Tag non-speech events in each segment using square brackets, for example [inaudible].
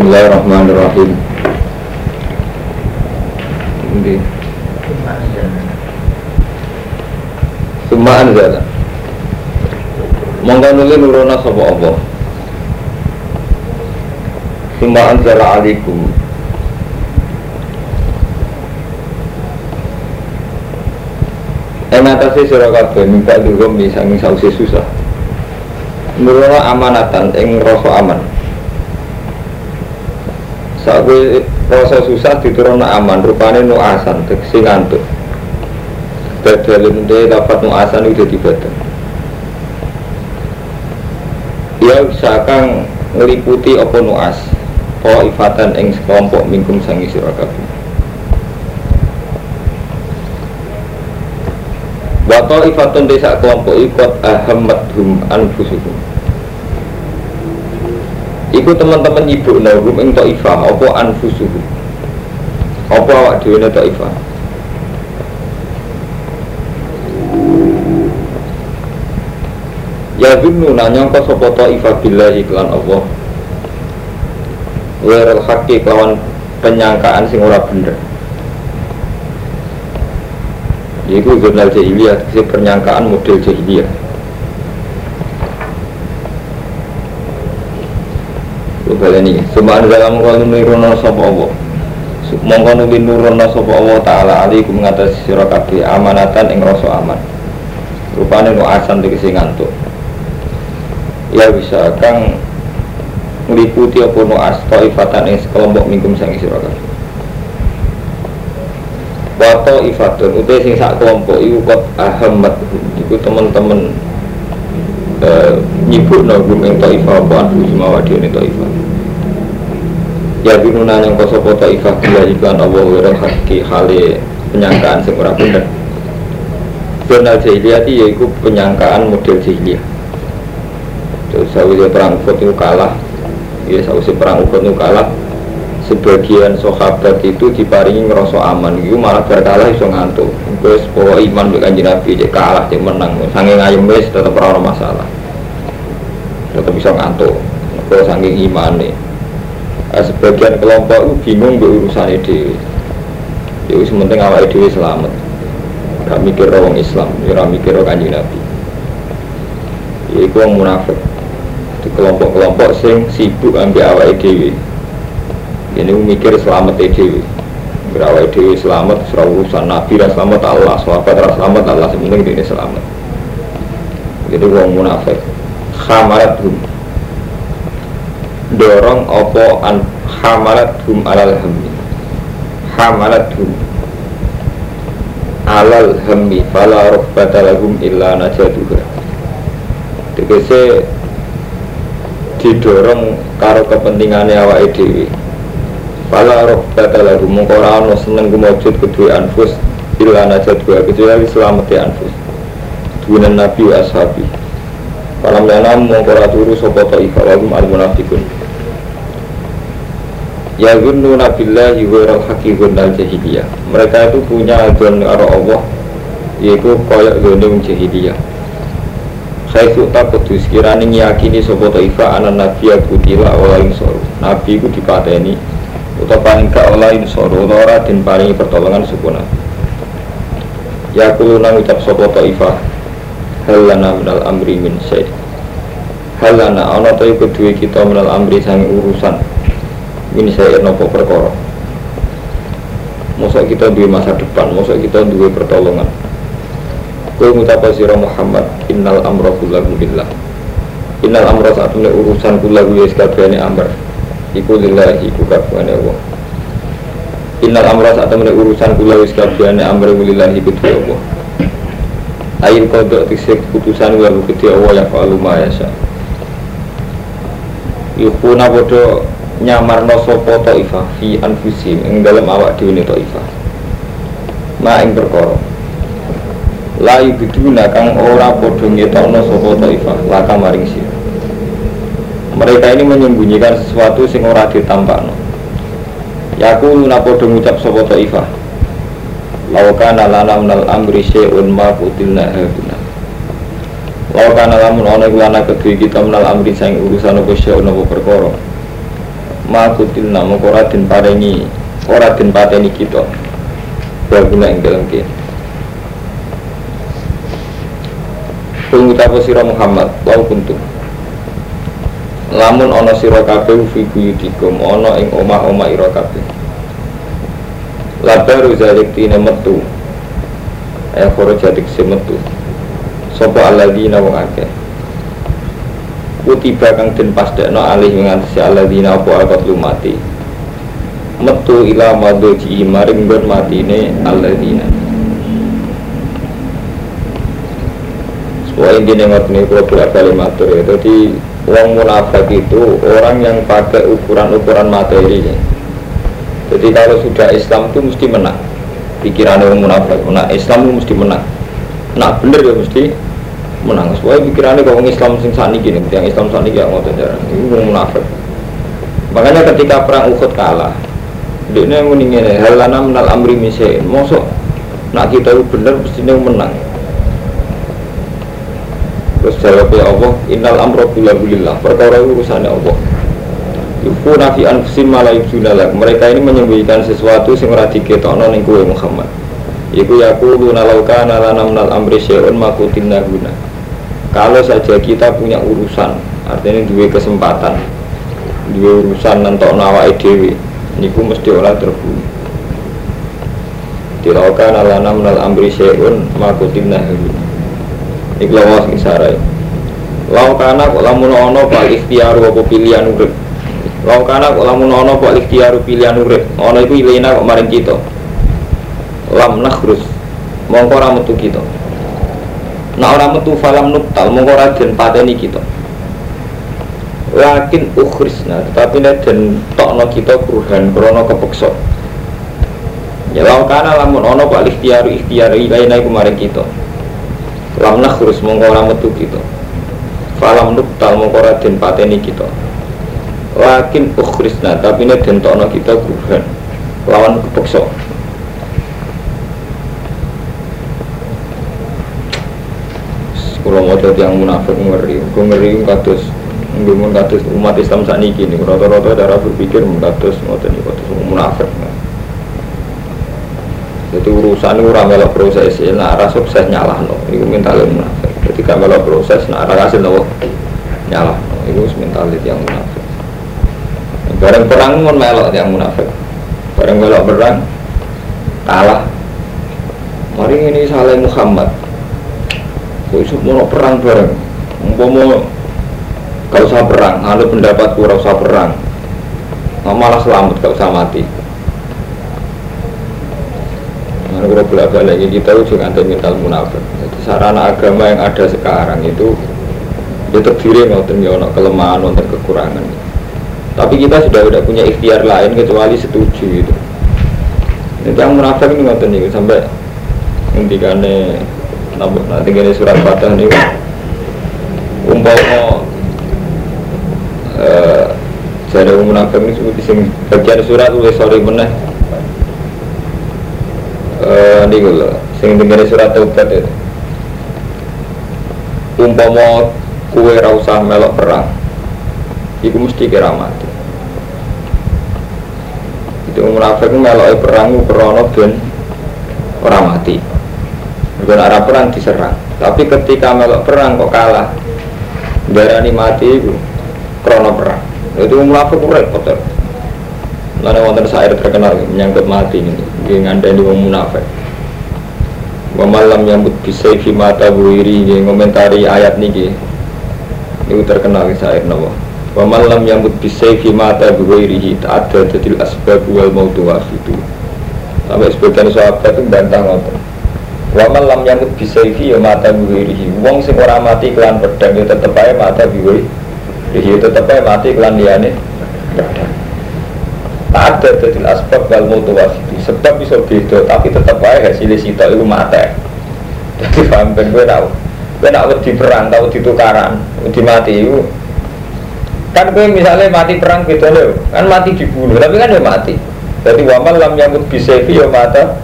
Bismillahirrahmanirrahim. Ini Summa anzala. Monggo nuli nuruna sapa Allah. Summa anzala alaikum. Atase sira kabeh minta dulu misangi sausi susah. Nuruna amanatan ing rasa aman. Saat rasa susah diturunna aman, rupane nuasan, tegesi ngantuk. Badalun de dapat nuasan itu di badan. Ya seakan ngeliputi apa nuas, oh ifatan ing sekelompok mingkum sangi sira kabeh. Wato ifatun desa kelompok ikut ahamadhum anfusuhum Iku teman-teman ibu nahum ing ta'ifah Apa anfusuhum? Apa awak dhewe ta'ifah? Ya nanya kau sopo ta'ifah billahi klan Allah. Wirul haqi kelawan penyangkaan sing ora bener. Yaitu jurnal jahiliyah, si penyangkaan model jahiliyah. Coba ini, semua dalam kalau nurono sopo Allah. Mongko nuli nurono sopo Allah Taala alaikum mengatasi sira kabeh amanatan ing rasa aman. Rupane nu asan tegese ngantuk. Ya bisa kang meliputi apa nu as taifatan ing sekelompok mingkum sang sira kabeh. Wato ifatun utai sing sak kelompok iku kot ahamat iku teman-teman uh, nyibuk nagum ing taifah apa anfu jimawa dia ini taifah ya binuna yang kosopo taifah dia iklan Allah wirah haki hale penyangkaan sing ora bener. Donal jahiliyah yaitu penyangkaan model jahiliyah. Terus sausnya perang Uhud itu kalah. Ya sausnya perang Uhud itu kalah. Sebagian sahabat itu diparingi ngerasa aman. Itu malah berkalah iso ngantuk. Wis bawa iman dengan kanjeng Nabi dia kalah dia menang. Saking ayem wis tetap ora masalah. Tetap bisa ngantuk. Kalau saking iman nih nah, sebagian kelompok itu bingung be urusan ide itu sementing awal ide selamat. Gak mikir orang Islam ya mikir orang kanjeng Nabi. Ya itu orang munafik. Di kelompok-kelompok sing sibuk ambil awal ide ini mikir selamat dewi berawal dewi selamat serah urusan nabi dan selamat Allah sahabat dan selamat Allah sebenarnya ini selamat. Jadi wong munafik. Khamarat dorong opo an hamalat hum alal hammi? Hamalat hum alal hammi fala robbata lahum illa najaduha. Tegese didorong karo kepentingannya awake dhewe. Fala roh data lagu mengkora no seneng kumujud kedua anfus Illa najat dua kecuali selamat anfus. Dunan nabi ashabi. Falam yanam mengkora turu sopo ta'ifah wagum al munafikun Ya gunnu nabillahi wa haqi gunnal jahiliyah. Mereka itu punya adon karo Allah Yaitu koyok jahiliyah. Saya itu tak kudus kirani ngiyakini sopo ta'ifah anak nabi aku tila olaing soru Nabi itu dipateni atau paling gak olain soro ora dan paling pertolongan sukuna ya kuluna ngucap sopo ta'ifah halana minal amri min syait halana ana ta iku duwe kita minal amri sang urusan min syait nopo perkara. Masa kita duwe masa depan, masa kita duwe pertolongan. Kau ngucap sira Muhammad Innal amra kullahu lillah. Innal amra saat ini urusan kullahu ya sekabehane amr. Iku lillahi iku kabehane Allah. Innal amra saat temen urusan kula wis kabehane amre lillahi kudu Allah. Ain kodok tisik putusan wa kudu Allah ya fa'alu ma yasa Yukuna bodo nyamarno sapa taifah fi anfusim ing dalam awak dhewe ne Ma ing perkara. La yubiduna kang ora padha ngetokno sapa taifah laka maring sira. Mereka ini menyembunyikan sesuatu sing ora ditampakno. Yaku luna podo ngucap sopo ta'ifah? Laukana lana minal amri syai'un ma kutilna haguna Laukana lamun ono iku lana kedui kita minal amri saing urusan apa syai'un apa makutil nama ora den parengi ora den pateni kita. Baguna ing dalam kene. Kung utawa sira Muhammad lau kuntum Lamun ana sira kabeh fi buyutikum ana ing omah-omah ira kabeh. Labaru zalik tine metu. Eh khoro jadik metu Sopo alladina wong akeh Kutiba kang den pasdekno alih ngantesi alladina apa akad lumati Metu ila madoji maring gon matine alladina Wah ini nengok nih kalau bolak balik matur ya. Jadi uang munafik itu orang yang pakai ukuran-ukuran materi. Ya. Jadi kalau sudah Islam itu mesti menang. Pikiran orang munafik, nah Islam itu mesti menang. Nah bener ya mesti menang. Soalnya pikirannya kalau Islam sing sani gini, yang Islam sani gak mau jarang. Ini munafik. Makanya ketika perang Uhud kalah, dia ini hal halana menal amri misain. Mosok, nak kita bener mesti menang Terus jawabnya Allah, Innal amro bila bilillah, perkara urusannya Allah. Yufu nafi anfusin malah ibsunalak Mereka ini menyembunyikan sesuatu yang ora diketokno Muhammad. Iku yaqulu nalauka nalana minal amri syai'un makutin naguna. Kalau saja kita punya urusan, artinya dua kesempatan, dua urusan nentok nawa dhewe, niku mesti ora terbunuh. Tilauka nalana minal amri syai'un makutin naguna Iku lawas isarai. Lau kana kok lamun ono pak ikhtiar apa pilihan urip. Lau kana kok lamun ono pak ikhtiar pilihan urip. Ono iku ilena kok maring kita. Lam nakhrus. Mongko ora metu kita. Nah ora metu falam nuktal mongko ora den pateni kita. Lakin ukhrisna tetapi nek den tokno kita kuruhan krana kepeksa. Ya lau kana lamun ono pak ikhtiar ikhtiar ilena iku maring kita lam nakhrus mongko ora metu kita falam nuktal mongko ora den pateni kita lakin ukhrisna tapi ini den tokno kita kurhan lawan kepeksa kalau mau jadi yang munafik ngeri, gue ngeri kados nggak kados umat Islam saat ini gini, rata-rata darah berpikir kados mau jadi kados munafik. Jadi urusan itu ora melok proses ya, nah ora sukses nyalah no. Iku mental munafik. Jadi gak melok proses, nah ora hasil no nyalah no. Iku mental yang munafik. Bareng perang pun melok yang munafik. Bareng melok perang kalah. Mari ini salah Muhammad. Kau isu mau perang bareng. Umpama kau usah perang, ada pendapat kurang usah perang. Malah selamat kau usah mati. Nah, kalau bolak balik kita juga ada mental munafik. Jadi sarana agama yang ada sekarang itu dia terdiri nonton ya kelemahan, nonton kekurangan. Tapi kita sudah tidak punya ikhtiar lain kecuali setuju itu. Jadi yang munafik ini nonton nih sampai intikannya nabuk nanti gini surat fatah nih. Umpama eh jadi munafik ini seperti bagian surat tulis sorry meneh. Uh, ini gue sing dengar surat taubat itu umpama kue rausah melok perang iku mesti kira mati. Itu munafik melok perang krono ben orang mati Bukan arah perang diserang tapi ketika melok perang kok kalah darani mati itu krono perang itu munafik repot Lalu wonten syair terkenal menyangkut mati ini, dia ngandani wong munafik. Wa malam nyambut bisa mata buiri dia ngomentari ayat niki. Ini terkenal syair nawa. Wa malam nyambut bisa mata buiri ada jadi asbab wal mautu itu. Sampai sebagian sahabat itu bantah ngotot. Wa malam nyambut bisa ya mata buiri. Wong sing ora mati kelan pedang ya tetep aja mata buiri. Dia tetep aja mati kelan tak ada dari asbab wal mutu itu sebab bisa beda tapi tetap aja hasilnya sita itu mati jadi paham ben gue tau gue nak di perang tau di tukaran di mati itu kan gue misalnya mati perang beda loh kan mati dibunuh tapi kan dia mati. Jadi wamal lam nyambut bisefi ya mata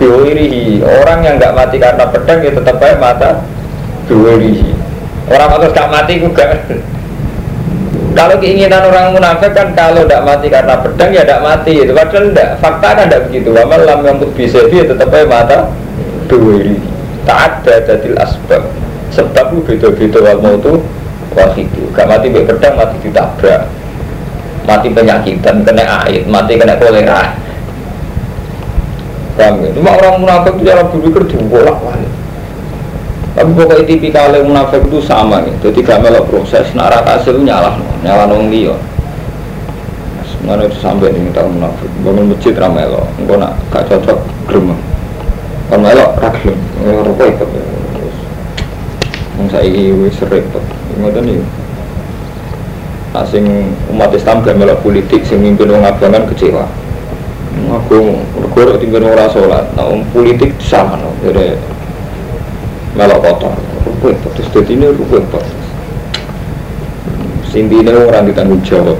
biwirihi orang yang nggak mati karena pedang ya tetap aja mata biwirihi orang atau gak mati juga [laughs] Kalau keinginan orang munafik kan kalau tidak mati karena pedang ya tidak mati itu padahal tidak fakta kan tidak begitu. Wamal lam yang bisa dia tetap aja mata ini. Tak ada jadil asbab. Sebab lu beda-beda wal mau itu itu. Gak mati be pedang mati ditabrak. Mati penyakitan kena air, mati kena kolera. Paham ya? Cuma orang munafik itu cara berpikir dibolak balik. Tapi pokoknya tipikal munafik itu sama nih. Jadi gak melok proses, nak rata hasil nyalah, nyalah nong dia. Semuanya itu sampai nih tahun munafik. Bangun masjid ramelo, enggak nak gak cocok gerem. Kalau melok ragilem, rokok ikut. Yang saya ini repot. Ngoten nih. Asing umat Islam gak melok politik, sing mimpin orang abangan kecewa. Aku, aku tinggal orang sholat, nah politik sama, jadi melok kotor rukun terus jadi ini rukun terus ini orang ditanggung jawab,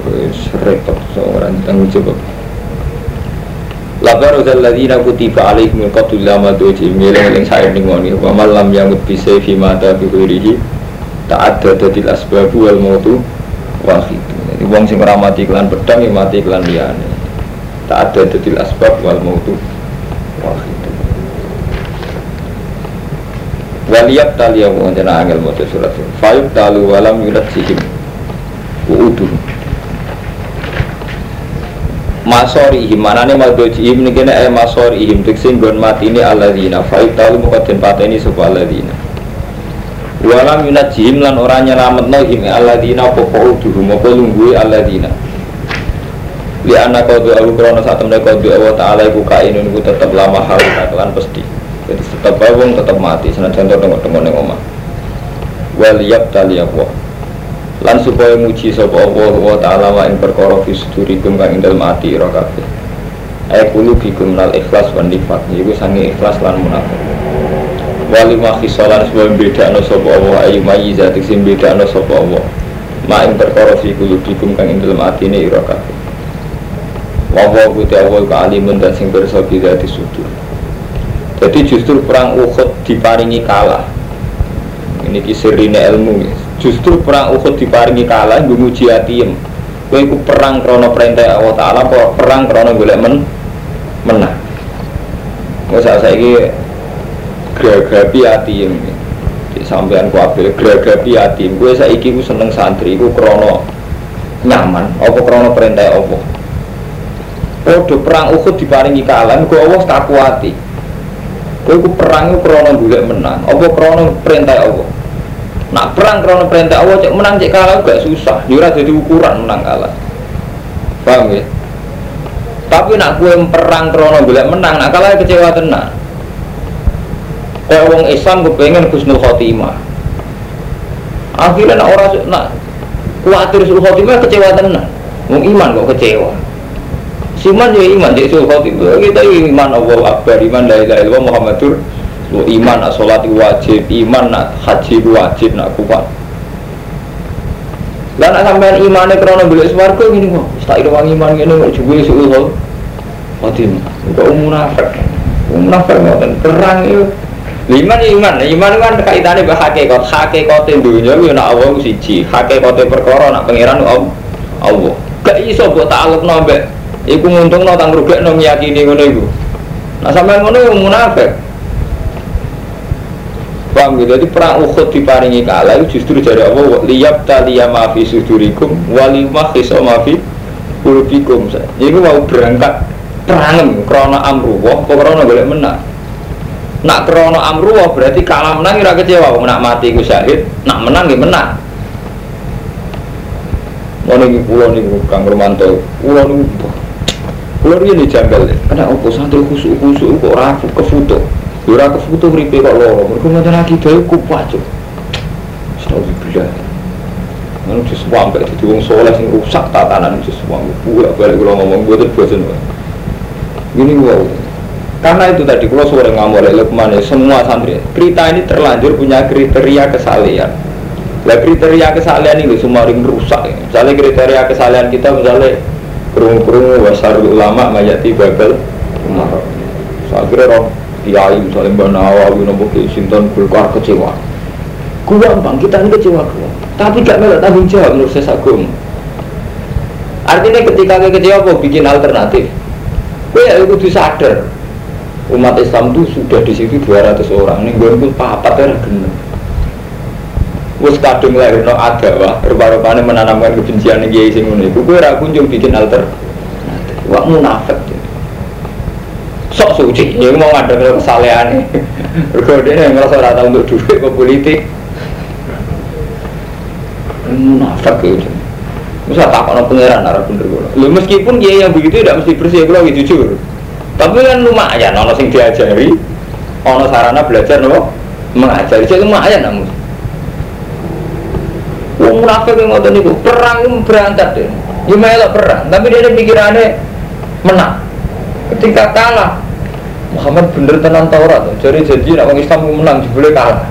repot orang ditanggung jawab. Labar udah ladina kutiba alaih min qatul lama doji milih yang saya ningoni wa malam yang bisa fi mata fi tak ada dadil asbabu wal mautu wahid. Jadi wong sing ora mati kelan pedang ya mati kelan liyane. Tak ada dadil asbab wal mautu wahid. Waliyab tali yang mengajar angel motor surat Fayub talu walam yulat sihim. Uudu Masori ihim. Mana nih maldoji ihim Ini kena eh masori ihim. Tiksin gon mati ini aladina Fayub talu mukadin pateni sebuah aladina Walam yunat jihim lan orang nyelamat no him aladina Popo uduhu Mopo lunggui aladina Li anak kau doa krono saat mereka doa Allah Ta'ala iku kainun iku tetap lama hari Kelan pasti jadi tetap bawang tetap mati senajan to tengok-tengok ning omah. Wal tali Allah. Lan supaya muji sapa Allah wa taala wa ing perkara fi sudurikum kang ing dalem ati ira kabeh ay bikum nal ikhlas wan nifaq iku sange ikhlas lan munafik. Wali ma khisalan sebab bedakno sapa Allah ayu mayyiza sing bedakno sapa Allah. Ma ing perkara fi bikum kang ing dalem atine ira wa wa guti Allah ka alimun dan sing bersa bi sudur jadi justru perang Uhud diparingi kalah. Ini kisirine ilmu. Justru perang Uhud diparingi kalah, gue nguji atiem. Gue ikut perang krono perintah Allah Taala, kok perang krono boleh men menang. Saya ini geragapi atiem. Sampean ku apel geragapi atiem. Gue saya gue seneng santri, gue krono nyaman. Apa krono perintah Allah. Oh, perang Uhud diparingi kalah, gue Allah tak kuati. Kowe ku perang ku krana golek menang, apa krana perintah Allah. Nak perang krana perintah Allah cek menang cek kalah gak susah, yo ora dadi ukuran menang kalah. Paham ya? Tapi nak kue perang krono golek menang, nak kalah kecewa tenan. Kayak wong Islam kepengen husnul khotimah. Akhirnya nak orang nak kuatir husnul khotimah kecewa tenan. Wong iman kok kecewa. Siman ya iman jadi suruh khotib kita ya iman Allah Akbar. Iman dari dari Allah Muhammadur. Iman nak sholat wajib. Iman nak haji wajib nak kuat. Dan nak sampean imannya karena beli swarga gini kok tak ada iman gini kok juga suruh khotib kok munafik munafik ngoten. Perang itu Iman ya iman, iman kan kaitannya bah hakikat, hakikat dunia itu nak Allah siji, hakikat perkara nak pangeran Allah. Gak iso buat takluk nombek Iku nguntung no tang rugek no meyakini ngono iku. Nah sampai ngono yang munafik. Paham gitu? Jadi perang Uhud diparingi kalah itu justru dari Allah liyab taliya maafi sudurikum walimah khiso maafi kulubikum. Jadi mau berangkat perang krona amruwah, kok krona boleh menang. Nak krona amruwah berarti kalah menang kira kecewa, nak mati ku syahid, nak menang ya menang. Mau nih pulau nih Kang Romanto, pulau nih kalau dia nih deh, karena aku santri khusuk khusuk kok rafu ke foto, ora ke foto ripe kok loro, mereka macam lagi deh ku pacu. Setahu bilang, Mana di sampai jadi wong soleh sing rusak tatanan di suam, pula balik kalau ngomong gue tuh bosan Gini gue karena itu tadi kalau sore ngambil Lukman ya semua santri. Cerita ini terlanjur punya kriteria kesalian Lah kriteria kesalian ini semua ring rusak. Ya. Misalnya kriteria kesalian kita misalnya kerung-kerung wasar ulama mayati babel umar akhirnya roh kiai misalnya mbak nawawi nopo ke sinton kulkar kecewa. Kuang bang kita ini kecewa kuang tapi gak melak tanggung jawab menurut saya sagum Artinya ketika kita kecewa kok bikin alternatif. Gue ya kudu sadar. Umat Islam itu sudah di situ 200 orang. Ini gue pun papat ya genep. Wes kadung lahir no wah rupa-rupanya menanamkan kebencian yang kiai sing ngono iku kowe ora kunjung bikin alter. Wah munafik. Sok suci, ini mau ngadep kesalehan. [laughs] Mergo dia ngerasa ora tau untuk duit ke politik. Munafik itu. Misal tak kono pangeran arah bener kula. Lho meskipun dia yang begitu tidak mesti bersih kula jujur. Tapi kan lumayan ono sing diajari, ono sarana belajar nopo mengajari. Jadi lumayan namun. Wong munafik yang ngotot niku perang itu berantak deh. Ya melok perang, tapi dia ada pikirannya menang. Ketika kalah, Muhammad bener tenan Taurat. Jadi janji nak orang Islam menang, boleh kalah.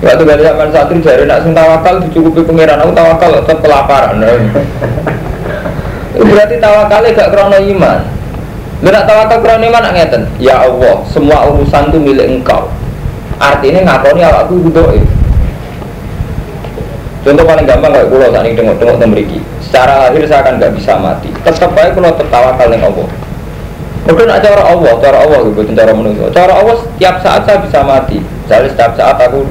Waktu dari zaman santri jari nak sing tawakal dicukupi pangeran aku tawakal tetap kelaparan. [laughs] Berarti tawakalnya gak krono iman. Lu nak tawakal krono iman nak ngeten. Ya Allah, semua urusan itu milik engkau. Artinya ngakoni awakku butuh Contoh paling gampang kayak kulo saat ini tengok-tengok memiliki. Secara lahir saya akan nggak bisa mati. Tetap baik kulo tertawa kalian Allah. Mungkin nak cara Allah, cara Allah gitu, cara manusia. Cara Allah setiap saat saya bisa mati. Jadi setiap saat aku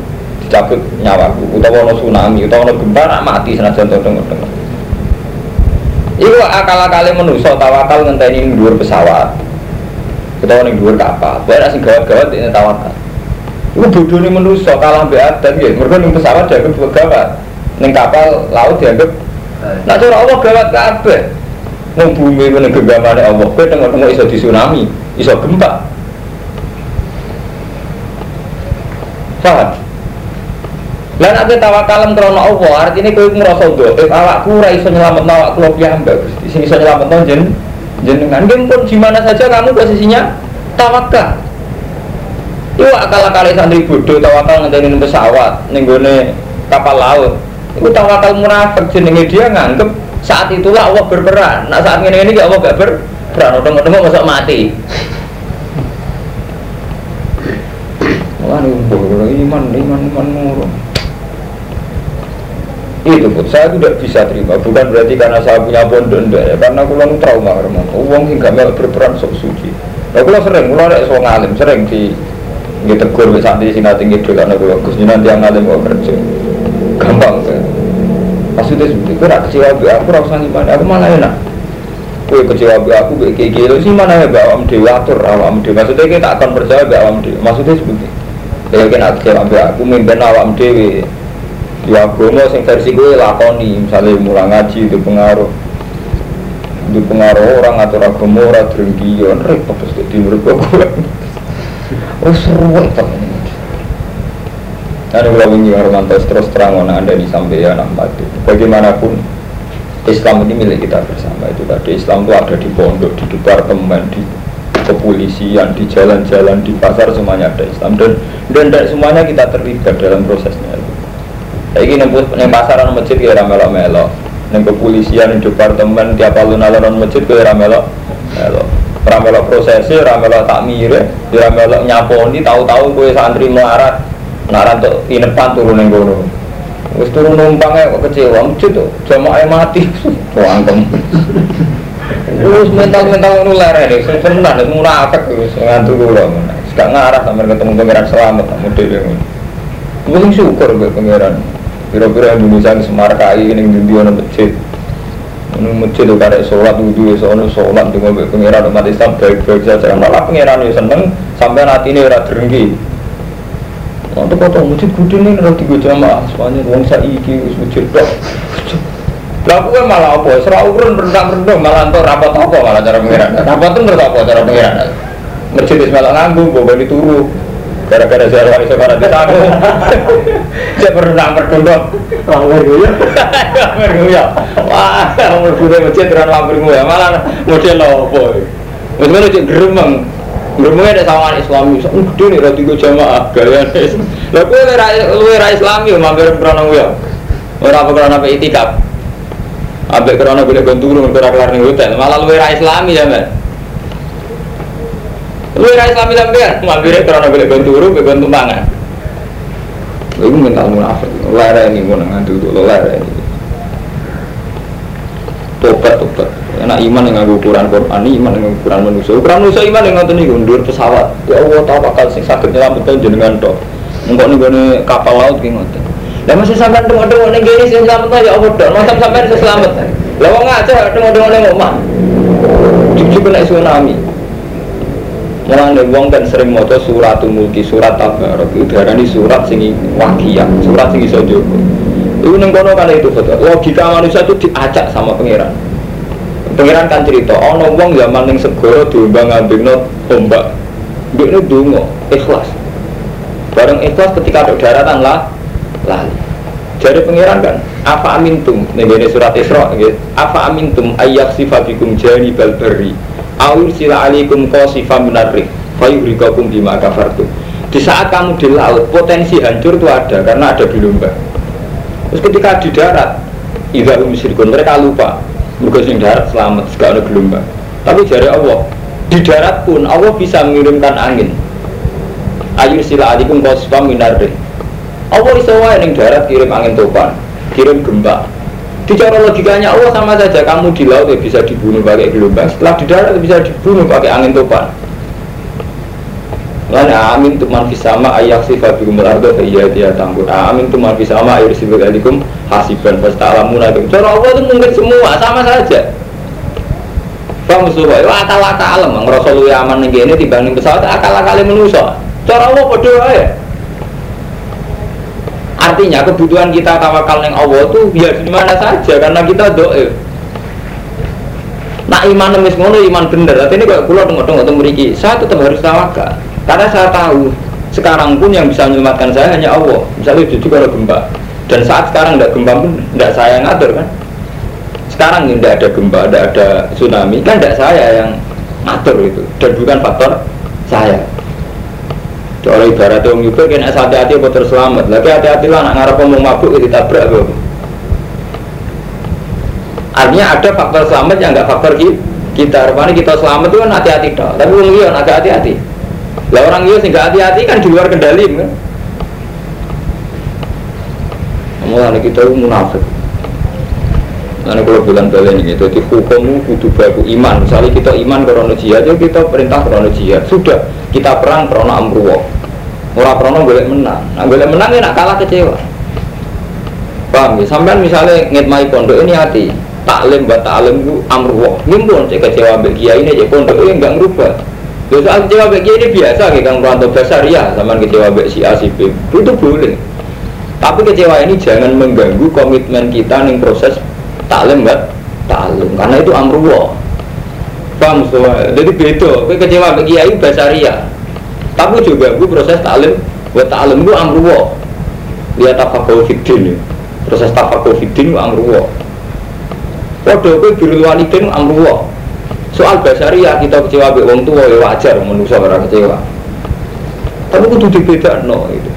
dicabut nyawaku utawa ono tsunami utawa ono gempa nak mati senajan tengok-tengok Iku akal-akale manusa tawakal ngenteni ning dhuwur pesawat. Utawa ning dhuwur kapal. Bae sing gawat-gawat ini tawakal. Iku bodone manusa kalah mbek adat nggih. Mergo ning pesawat dianggap gawat. Ning kapal laut dianggap Nah cara Allah gawat kabeh. Wong bumi meneng genggamane Allah, kowe tengok-tengok iso di tsunami, iso gempa. Paham? Lah nek tawakal krono Allah, artine kowe ngrasa ndok, eh awakku ora iso nyelametno awakku lho piyambak Gusti. Sing iso nyelametno jen jenengan. Nggih pun di mana saja kamu posisinya tawakal. Iku akal-akal santri bodoh tawakal ngenteni pesawat ning gone kapal laut. Iku tawakal munafik jenenge dia nganggep saat itulah Allah berperan. Nah saat ini ini Allah gak berperan. Udah-udah masuk mati. Wah, ini iman, iman, iman, iman itu pun saya tidak bisa terima bukan berarti karena saya punya pondok ya. karena aku lalu trauma karena uang hingga mel berperan sok suci nah aku sering aku ada soal ngalim sering di gitu tegur santri sing tinggi dulu karena aku gus nanti yang ngalim mau kerja gampang kan maksudnya seperti itu rak kecewa bi aku rasa gimana aku malah enak. Kue kecewa bi aku kayak gitu sih mana ya bi awam dewa atur awam dewa maksudnya kita akan percaya bi awam dewa maksudnya seperti ya kan kecewa bi aku mimpin awam dewa ya agama sing versi gue lakoni misalnya mulai ngaji itu pengaruh itu pengaruh orang atau agama orang drengkian repot terus di murid gue oh seru Ada kalau ingin Romantos terus terang anda di sampeyan mati. Bagaimanapun Islam ini milik kita bersama itu tadi Islam itu ada di pondok, di departemen, di kepolisian, di jalan-jalan, di pasar semuanya ada Islam dan dan semuanya kita terlibat dalam prosesnya itu. Ning ning pasaran masjid kaya ora melok-melok. Ning kepolisian ning departemen tiap alun-alun masjid melok. Melok. Ora melok prosesi, ora melok takmir, ora melok nyaponi tahu-tahu kowe santri melarat. Naran tuh inepan turun ning kono. Wis turun numpangnya kok kecewa, masjid tuh jamaah mati. Wangkem. Terus mental-mental ngono lerene, sing tenan munafik wis ngantuk kula. Gak ngarah sampe ketemu pangeran selamat model ngono. Mungkin syukur gue pangeran. Kira-kira Indonesia ini semarkai ini di ono masjid. Ini masjid itu karek sholat wudhu ya soalnya sholat dengan pengiran umat Islam baik-baik saja. Malah pengiran ya seneng sampai nanti ini rada derengki. Untuk kota masjid gede ini ada tiga jamaah, soalnya uang saiki wis masjid dok. Lah aku malah apa? Serah ukuran rendang-rendang malah entuk rapat apa malah cara pengiran. Rapat itu menurut apa cara pengiran? Masjid wis malah nganggung, bawa turu. Gara-gara saya wali sekarang di sana saya pernah berdondong lampir gue lampir gue ya wah lampir gue masjid terang lampir gue ya. Malah model apa? Maksudnya cek geremeng geremengnya ada sawangan islami. So gede nih roti gue jamaah gaya nih lah gue lu era islami mampir pernah gue orang apa kerana apa itikaf. Abek kerana boleh gontung, kerana kelar nih hotel, malah lu era islami ya Lu ora Islami sampean, mampire karena boleh bantu turu, boleh bantu mangan. Lu mental munafik. Lara ini mau ngantuk tuh lara ini. tobat tobat iman nganggo ukuran Quran iman yang ukuran manusia. Ukuran manusia iman yang ngoten niku ndur pesawat. Ya Allah tahu bakal sing saged nyelametkan jenengan tok. Engko ning kapal laut ki ngoten. Lah masih sampean tengok-tengok ning kene sing selamat ya Allah tok. Masa sampean iso selamat lah wong aja tengok-tengok ning omah. Jujur kena tsunami. Mulane wong kan sering maca suratul mulki, surat tabarok itu darani surat sing wakiyah, surat sing iso jogo. Itu ning kono kan itu betul. Logika manusia itu diacak sama pangeran. Pangeran kan cerita, ono wong zaman ning segara diombang ambekno ombak. Mbekne donga, ikhlas. Bareng ikhlas ketika ada daratan lah lali. Jadi pangeran kan, apa amintum? Nih surat Isra, apa amintum ayyak sifatikum jani balbari Awir sila alikum qasifam minarrik Fayuhrikakum bima kafartum Di saat kamu di laut Potensi hancur itu ada Karena ada gelombang Terus ketika di darat Idza musyrikun mereka lupa Mereka sing darat selamat Segala gelombang. Tapi jari Allah Di darat pun Allah bisa mengirimkan angin. Ayur sila alikum qasifam minarrik Allah bisa wae ning darat kirim angin topan Kirim gempa di cara logikanya Allah sama saja kamu di laut ya bisa dibunuh pakai gelombang, setelah di darat ya bisa dibunuh pakai angin topan. Lana amin tuh man sama ayak sifat bikum ardo iya dia tanggur. Amin tuh man sama air sifat alikum hasiban pasti alamun itu. Cara Allah itu mungkin semua sama saja. Kamu suka, wah akal akal alam, ngerasa lu aman nih ini dibanding pesawat akal akal manusia. Cara Allah berdoa ya. Artinya kebutuhan kita tawakal yang Allah tuh ya di mana saja karena kita doa. Nah iman nemis ngono iman bener. Tapi ini kalau pulau tengok tengok memiliki, saya tetap harus tawakal karena saya tahu sekarang pun yang bisa menyelamatkan saya hanya Allah. Misalnya itu kalau gempa dan saat sekarang tidak gempa pun tidak saya yang ngatur kan. Sekarang tidak ada gempa, tidak ada tsunami kan tidak saya yang ngatur itu dan bukan faktor saya. Soalnya ibarat orang juga kena hati-hati apa terselamat. Lagi hati-hati lah nak ngarep ngomong mabuk itu ya tabrak apa. Artinya ada faktor selamat yang enggak faktor kita. Rupanya kita selamat itu kan hati-hati toh. Tapi orang iya agak hati-hati. Lah orang iya sih hati-hati kan di luar kendali kan. Mulai kita munafik. Nanti kalau bilang balik ini, jadi hukummu kudu baku iman. Misalnya kita iman karena jihad, ya kita perintah karena jihad. Sudah, kita perang karena amruwa. Orang karena boleh menang. Nah, boleh menang ya nak kalah kecewa. Paham ya? Sampai misalnya ngitmai pondok ini hati. Taklim buat taklim itu amruwa. Ngimpun cek kecewa ambil kiai ini, cek pondok ini enggak ngerubah. Lalu soal kecewa kiai ini biasa, kayak kang Pranto. Besar ya, sama kecewa ambil si A, si B. Itu boleh. Tapi kecewa ini jangan mengganggu komitmen kita nih proses taklim buat taklim karena itu amruwa. Paham semua jadi beda. Gue kecewa bagi kiai basaria tapi juga gue proses taklim buat taklim gue amruwa. Lihat tafakul fitdin proses tafakul fitdin gue amruwa. Waduh gue biru walidin amruwa soal basaria kita kecewa be wong tua ya wajar manusia orang kecewa. Tapi kudu dibeda no itu.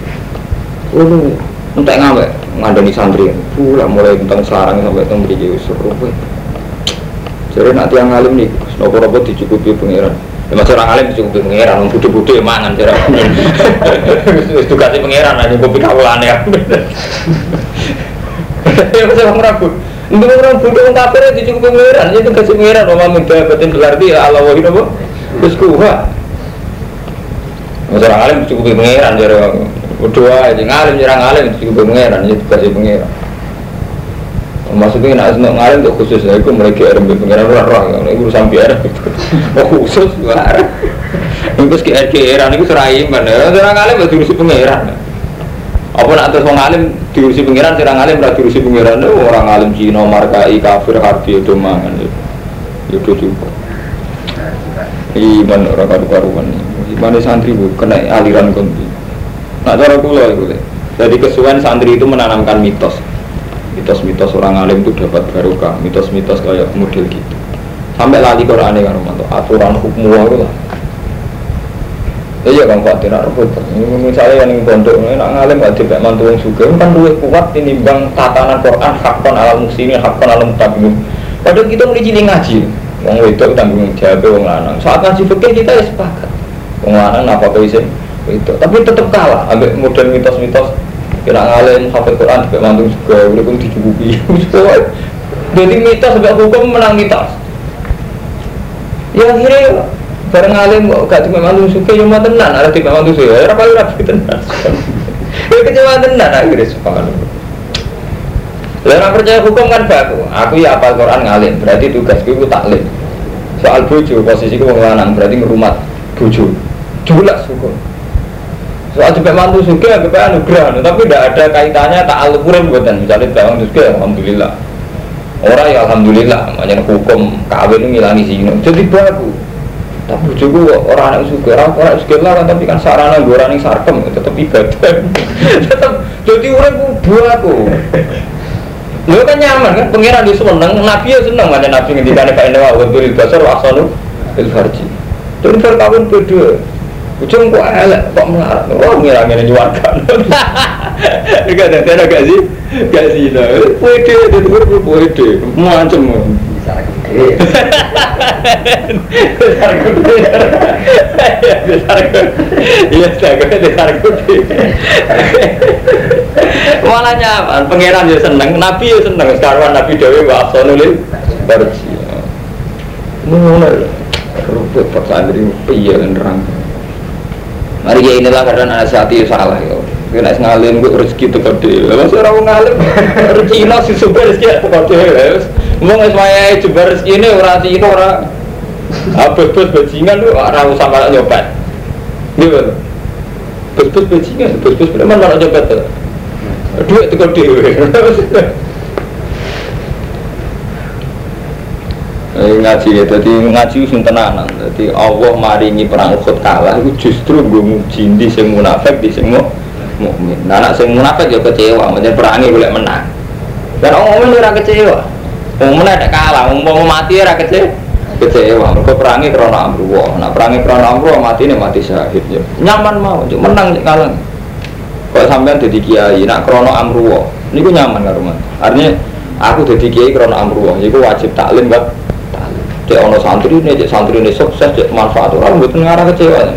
Oh entek ngawe ngandani santri. Pula mulai tentang selarang sampai tentang beri seru jadi nanti yang ngalim nih nopo nopo dicukupi pangeran. Ya masih orang alim dicukupi pangeran orang bude bude mangan cara itu kasih pangeran aja kopi kawalan [laughs] ya ya masih orang ragu untuk orang bude orang kafir dicukupi pangeran. Itu kasih pangeran mama minta batin berarti Allah wahid apa? Terus kuha. Orang alim dicukupi pangeran jadi berdoa aja ngalim nyerang ngalim itu juga pangeran itu kasih pangeran. Maksudnya nak senang ngalim untuk khusus ya itu mereka ada pangeran orang orang itu urusan biar [laughs] oh khusus luar itu ke RKR itu serai mana serang ngalim itu diurusi pangeran apa nak terus ngalim diurusi pangeran ngalim berarti diurusi pangeran itu orang ngalim Cina markai kafir harbi itu mangan itu juga iman orang karu-karuan. Iman santri bu kena aliran konti Nah cara kulo itu Jadi kesuwen santri itu menanamkan mitos. Mitos-mitos orang alim itu dapat barokah. Mitos-mitos kayak model gitu. Sampai lali Quran kan Aturan hukum itu lah Iya kan Tidak repot Misalnya yang pondok ini Nak ngalim gak tidak mantu yang suka Kan duit kuat ini bang tatanan Quran Hakon alam muslimin Hakon alam mutabim Padahal kita mulai jadi ngaji. Wong wedok tanggung jawab wong lanang. Saat ngaji fikih kita ya sepakat. Wong lanang apa kau isi? itu tapi tetap kalah. Ambil model mitos-mitos. Kira ngalim hafal Quran juga mantu juga. Udah pun dicukupi. [laughs] Jadi mitos sebab hukum menang mitos. Ya akhirnya bareng alim kok gak cuma mantu suka cuma tenan [laughs] ada tiga mantu suka ya apa rapi tenan ya kecewa tenan akhirnya subhanallah Orang percaya hukum kan baku. Aku ya apa Quran ngalim, berarti tugasku itu taklim. Soal bojo, posisiku wong lanang, berarti ngerumat bojo. Jelas hukum. Soal juga mantu suka, juga anugerah, tapi tidak ada kaitannya tak alukuran buatan. Misalnya bawang suka, alhamdulillah. Orang ya alhamdulillah, makanya hukum kawin ngilangi sini. Jadi baku. Tapi bojoku orang anak suka, orang orang suka lah tapi kan sarana gue orang sarkem tetap ibadah. [laughs] tetap jadi orang buahku. Lu kan nyaman kan, pengiran di seneng, nabi ya seneng mana nabi ngendikan kayak ini wah untuk dasar wasanu il farji. Dan kawin berdua, ujung kok elek kok melarat, wah ngira ngira nyuarkan. [laughs] Enggak ada, ada gak sih? Gak sih, nah, pede, itu gue pede, macam besar gede. [laughs] Besar gede. Besar gede. Iya besar gede malah nyaman pangeran ya seneng nabi ya seneng. Sekarang nabi dewi wa afsanulil barji mulai rupet pak santri iya nerang mari ya inilah karena nasihati salah ya Kena ngalim gue rezeki itu gede, masih orang ngalim. Rezeki nasi super rezeki itu gede, Mau nggak semuanya jebar rezeki ini orang ini orang bos-bos bajingan lu orang usah malah nyopet, gitu. Bos-bos bajingan, bos-bos preman malah nyopet tuh duit dewe eh, ngaji ya, jadi ngaji sing tenanan. Jadi Allah maringi perang Uhud kalah itu justru gue muji di sing munafik di sing mukmin. Nah, anak sing munafik ya kecewa, menjadi perangi boleh menang. Dan orang mukmin ora kecewa. Wong menang ada kalah, wong mau mati ora kecewa. Kecewa, mereka perangi karena amruwa. Nah, perangi karena amruwa mati ini mati syahid ya. Nyaman mau, menang kalah. Kalau sampean jadi kiai, nak krono amruwo, ini gue nyaman kan rumah. Artinya aku jadi kiai krono amruwo, jadi wajib taklim kan. Cek ono santri ini, cek santri ini sukses, cek manfaat orang betul ngarah kecewa.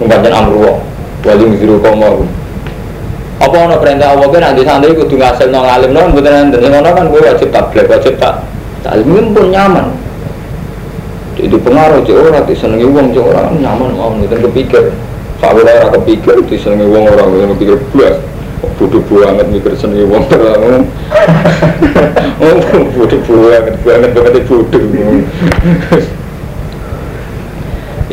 Membaca amruwo, wali ngiru komo. Apa ono perintah Allah kan nanti santri kudu ngasil nong alim nong betul nanti. Yang ono kan gue wajib tablet, wajib tak taklim pun nyaman. Itu pengaruh cek orang, disenangi uang cek orang nyaman mau nggak kepikir. Pak Wira ora kepikir di senengi wong ora yang kepikir blas. Bodoh banget mikir senengi wong ora. Oh, bodoh banget, banget banget bodoh.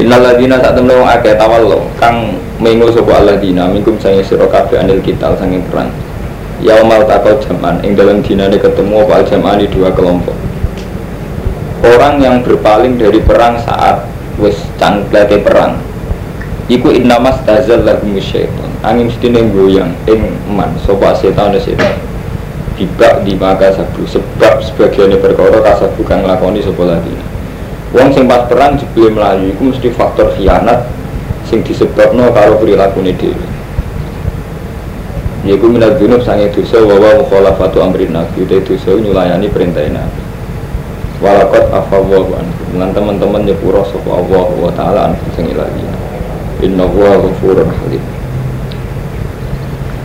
Innal ladina sak temne wong akeh tawallo kang mengo sapa alladzina minkum sange sira kabeh anil kita sange perang. Yaumal taqal jaman ing dalam dinane ketemu apa jaman di dua kelompok. Orang yang berpaling dari perang saat wis cangklete perang Iku innamas tazal lagu syaitan Angin mesti goyang ing man Sopa setan setan Tiba di maka sabu Sebab sebagiannya perkara kasabu kang lakoni sopa ladina Wong sing pas perang jebule melayu Iku mesti faktor khianat Sing disebabno karo perilaku ini diri Yaiku minat dunub sange dosa Wawa mukhalafatu amrin nabi Udah dosa nyulayani perintah nabi Walakot afawahu anhu Dengan teman-teman nyepura sopa Allah wa ta'ala anhu sing ilahiyah Inna huwa ghafurun halim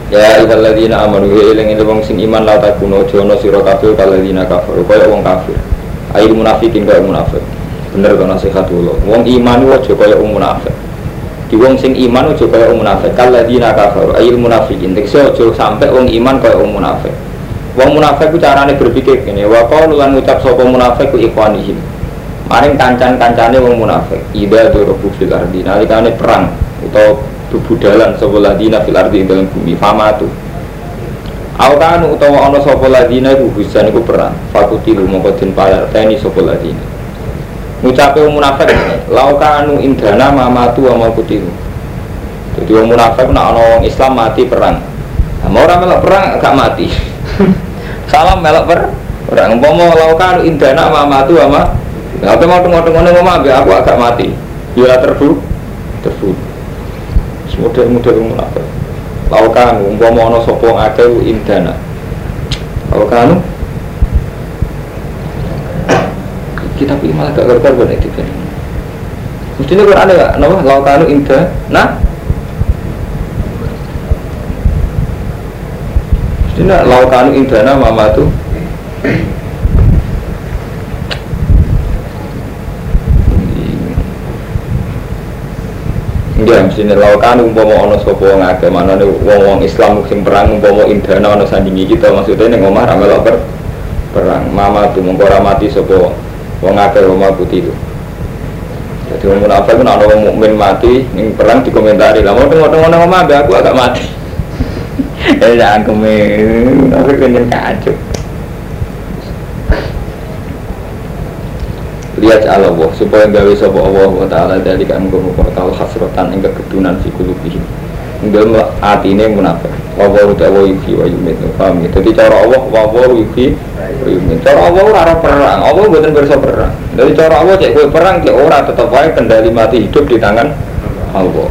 Ya ayyuhalladzina amanu ya eling wong sing iman la takuno jono sira kabeh kalladzina kafaru kaya wong kafir. Ail munafikin kaya munafik. Bener to nasihat kula. Wong iman aja kaya wong munafik. Di wong sing iman aja kaya wong munafik. Kalladzina kafaru ail munafikin. Tekse aja sampe wong iman kaya wong munafik. Wong munafik ku carane berpikir kene wa qaulu lan ngucap sapa munafik ku ikhwanihim. Maring kancan-kancane wong munafik. Ida dorobu fil ardi nalikane perang atau bebudalan sapa ladina fil ardi dalam bumi fama tu. Aukanu utawa ana sapa ladina iku hujan iku perang. Fakutilu mongko den palerteni sapa ladina. Ngucape wong munafik laukanu indana mamatu wa kutilu. Jadi wong munafik nak ana wong Islam mati perang. Nah, orang melok perang gak mati. [laughs] Salam melok per perang. Umpama laukanu indana mamatu wa Nah, apa mau tengok-tengok mama, aku agak mati. Ya terbu, terbu. Model-model munafik. Laukan, umpama ono sopong akeh indana. Laukan, kita pilih malah gak karuan itu kan. Mestinya Quran ya nama lautanu indah nah? Mestinya lautanu indah nah mama tuh Ya, mesti lautan umpama ana sapa wong mana manane wong-wong Islam sing perang umpama indana ana sandingi kita. Maksudnya ini ngomah ramalak melok perang. Mama tuh mengko mati sapa wong akeh wong putih itu. Jadi wong munafik itu ana wong mukmin mati ning perang dikomentari. Lah mau tengok-tengok nang omah aku agak mati. Eh [laughs] jangan kemen, tapi pengen kacau. lihat Allah supaya gawe sapa Allah wa taala dari kan muga tahu hasratan ing kedunan fi kulubihim dalam atine munafik. Wa wa ta'ala yufi wa yumit paham ya? Jadi cara Allah wa wa yufi wa yumit cara Allah ora perang. Allah mboten bersa perang. Dari cara Allah cek kowe perang cek ora tetep wae kendali mati hidup di tangan Allah.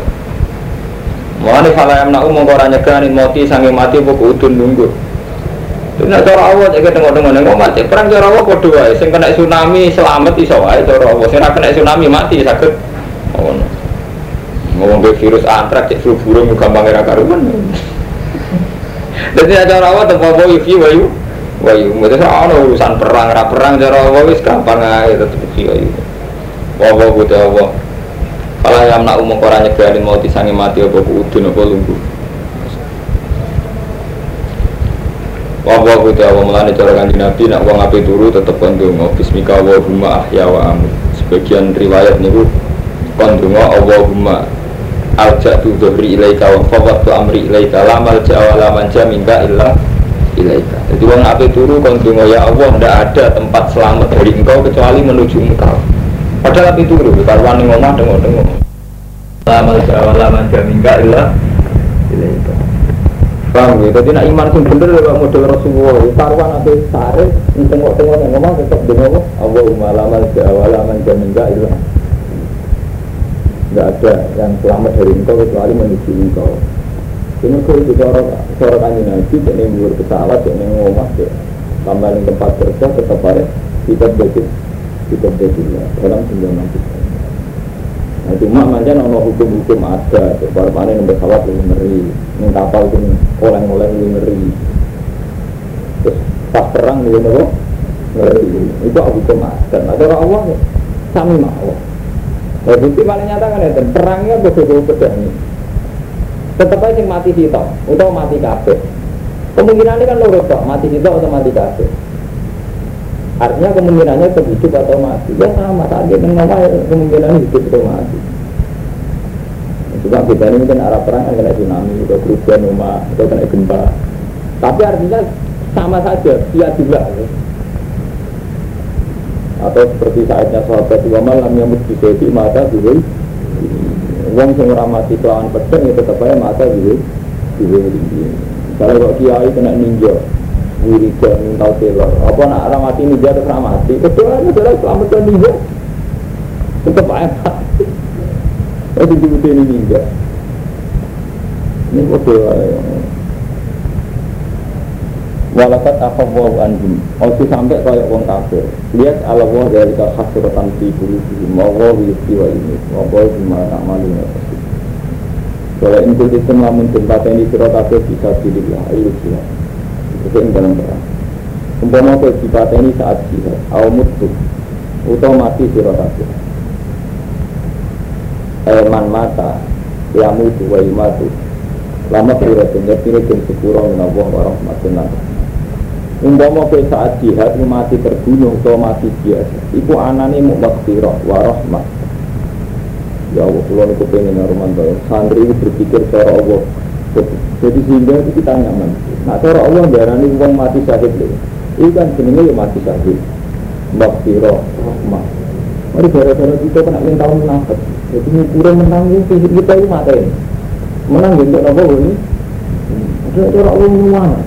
Mulane fala yamna umum ora nyegani mati sange mati apa udun nunggu. Nek cara Allah cek tengok-tengok omah cek perang cara Allah padha wae. Sing kena tsunami selamat iso wae cara Allah. Sing kena tsunami mati saged. Ngono. Ngomong ke virus antrak cek flu burung gampang ra karuan. Dadi cara Allah tempo wae iki wae. Wae mesti ana urusan perang ra perang cara Allah wis gampang ae tetep iki wae. Wa wa Allah. Kalau yang nak umum orang nyegarin mau disangi mati apa udun apa lungguh Wah ku jawa melani cara kanji nabi nak wong api turu tetep kondungo Bismika Allahumma ahya wa amin Sebagian riwayat niku kondungo Allahumma Alja'tu dhuhri ilaika wa fawwatu amri ilaika Lamal jawa laman jaminka illa ilaika Jadi wong api turu kondungo ya Allah Tidak ada tempat selamat dari engkau kecuali menuju engkau Padahal api turu Karuan ngomah dengo-dengo Lamal jawa laman jaminka illa ilaika Paham ya? Jadi nak iman pun bener ya model Rasulullah. Taruhan nanti sare, tengok-tengok ngomong tetap dengar Allahumma lamal jawalaman jaminga ilah. Tidak ada yang selamat dari engkau kecuali menuju engkau. Ini kalau itu orang seorang kanji nabi, jadi yang pesawat, jadi yang ngomong, tambah yang tempat kerja tetap ada kita betul, kita betul dalam sembilan nanti. Nah cuma macam ono hukum-hukum ada, sebab mana yang pesawat lebih ngeri, yang kapal itu oleh-oleh lebih ngeri. Terus pas perang lebih ngeri. Itu hukum ada. Nah cara Allah sami mau. Nah bukti paling nyata kan itu perangnya betul-betul pedang Tetap aja mati situ, atau mati kafe. Kemungkinan ini kan lo mati situ atau mati kafe. Artinya kemungkinannya hidup atau mati. Ya sama saja dengan kemungkinan hidup atau mati. Juga kita ini mungkin arah perang kan kena tsunami, atau kerugian rumah, atau kena gempa. Tapi artinya sama saja, dia juga. Ya. Atau seperti saatnya sahabat dua malam yang jadi mata juga. Uang yang mati kelawan pedang itu tetap aja mata juga. Juga Kalau kok kiai kena ninja, wiridan tau telor apa nak orang mati ninja atau orang mati? Kecuali adalah selamat dan ninja. Tetap aja itu dibutuh ini ninja. Ini bodoh Walakat akhawwahu anhum. Ojo sampai kaya wong kafir. Lihat ala wah dari khasratan fi kulubihim Wa wah yuki wa ini Wa wah bima ta'malu Kalau intul itu lamun tempat ini Sira kafir bisa pilih lah Ayo silah itu yang dalam perang. Umpama kau ini saat jihad au mutu atau mati sira kabeh eman mata ya mutu wa imatu lama kira dunia kini dan sepuro menawah warahmatullah umpama kau saat jihad mati terbunuh atau mati biasa iku anane mau maghfirah warahmat ya Allah kalau aku pengen Romanto santri berpikir cara Allah jadi sehingga kita nyaman Nah cara Allah darani uang mati syahid lho. Ini kan jenenge ya mati syahid. Maghfirah, rahmah. Mari gara-gara kita kena yang tahun menangkap. Jadi ukuran menang itu kita itu mati. Menang untuk apa ini? Ada cara Allah mana?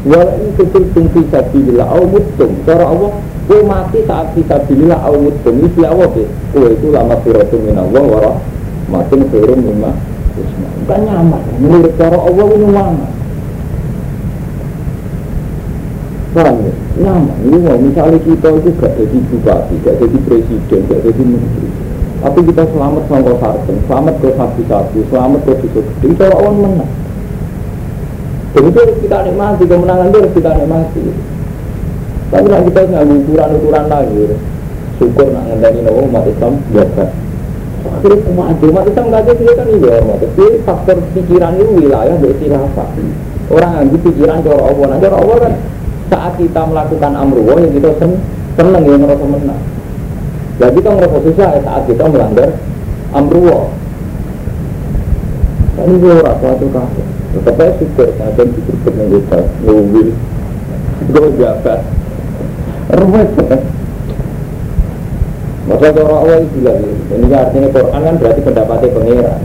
Walau ini kecil tinggi sabilillah au mutum. Cara Allah Kue mati saat kita bila au mutum Ini Allah deh Kue itu lama firatu minallah Warah Makin firun mimma Bukan nyaman. Menurut cara Allah ini mana Paham ya? Nyaman, ini mau misalnya kita itu gak jadi bupati, gak jadi presiden, gak jadi menteri. Tapi kita selamat sama sarden, selamat ke sapi-sapi, selamat ke bisa gede, itu orang menang Dan itu harus kita nikmati, kemenangan itu harus kita nikmati. Tapi kalau kita nggak ukuran-ukuran lagi. Syukur nak ngendani nawa umat Islam, biasa akhirnya umat umat Islam kaget dia kan iya tapi faktor pikiran itu wilayah dari khilafah. Orang yang pikiran cara Allah. Nah cara Allah kan saat kita melakukan amruwa yang kita sen seneng ya merasa menang. Ya kita merasa susah ya saat kita melanggar amruwa ini gue orang suatu kafe tetap aja ada yang syukur dengan kita mobil gue jabat rumah Masa cara itu bilang ini artinya Quran kan berarti pendapatnya pangeran.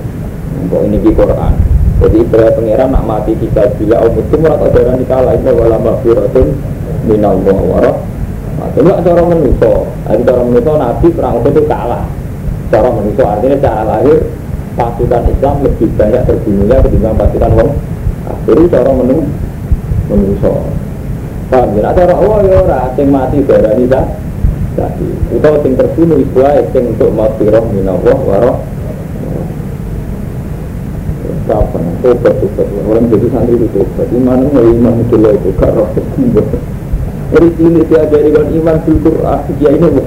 Kok ini di Quran. Jadi ibarat pangeran nak mati kita bila Allah itu murat ajaran dikalah itu wala maghfiratun minallah warah. Nah, itu cara manusia. Jadi cara manusia Nabi perang itu kalah. Cara manusia artinya cara lahir pasukan Islam lebih banyak terbunuhnya ketimbang pasukan wong Jadi cara menu manusia. Paham ya? Cara Allah ya orang yang mati darah ini jadi utawa sing terbunuh iku ae sing untuk maghfirah minallah wa kapan obat obat orang jadi santri itu obat. Iman nggak iman itu loh itu karo dari sini diajari kan iman di Quran dia ini mau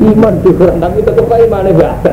iman di Quran tapi tetap iman bahasa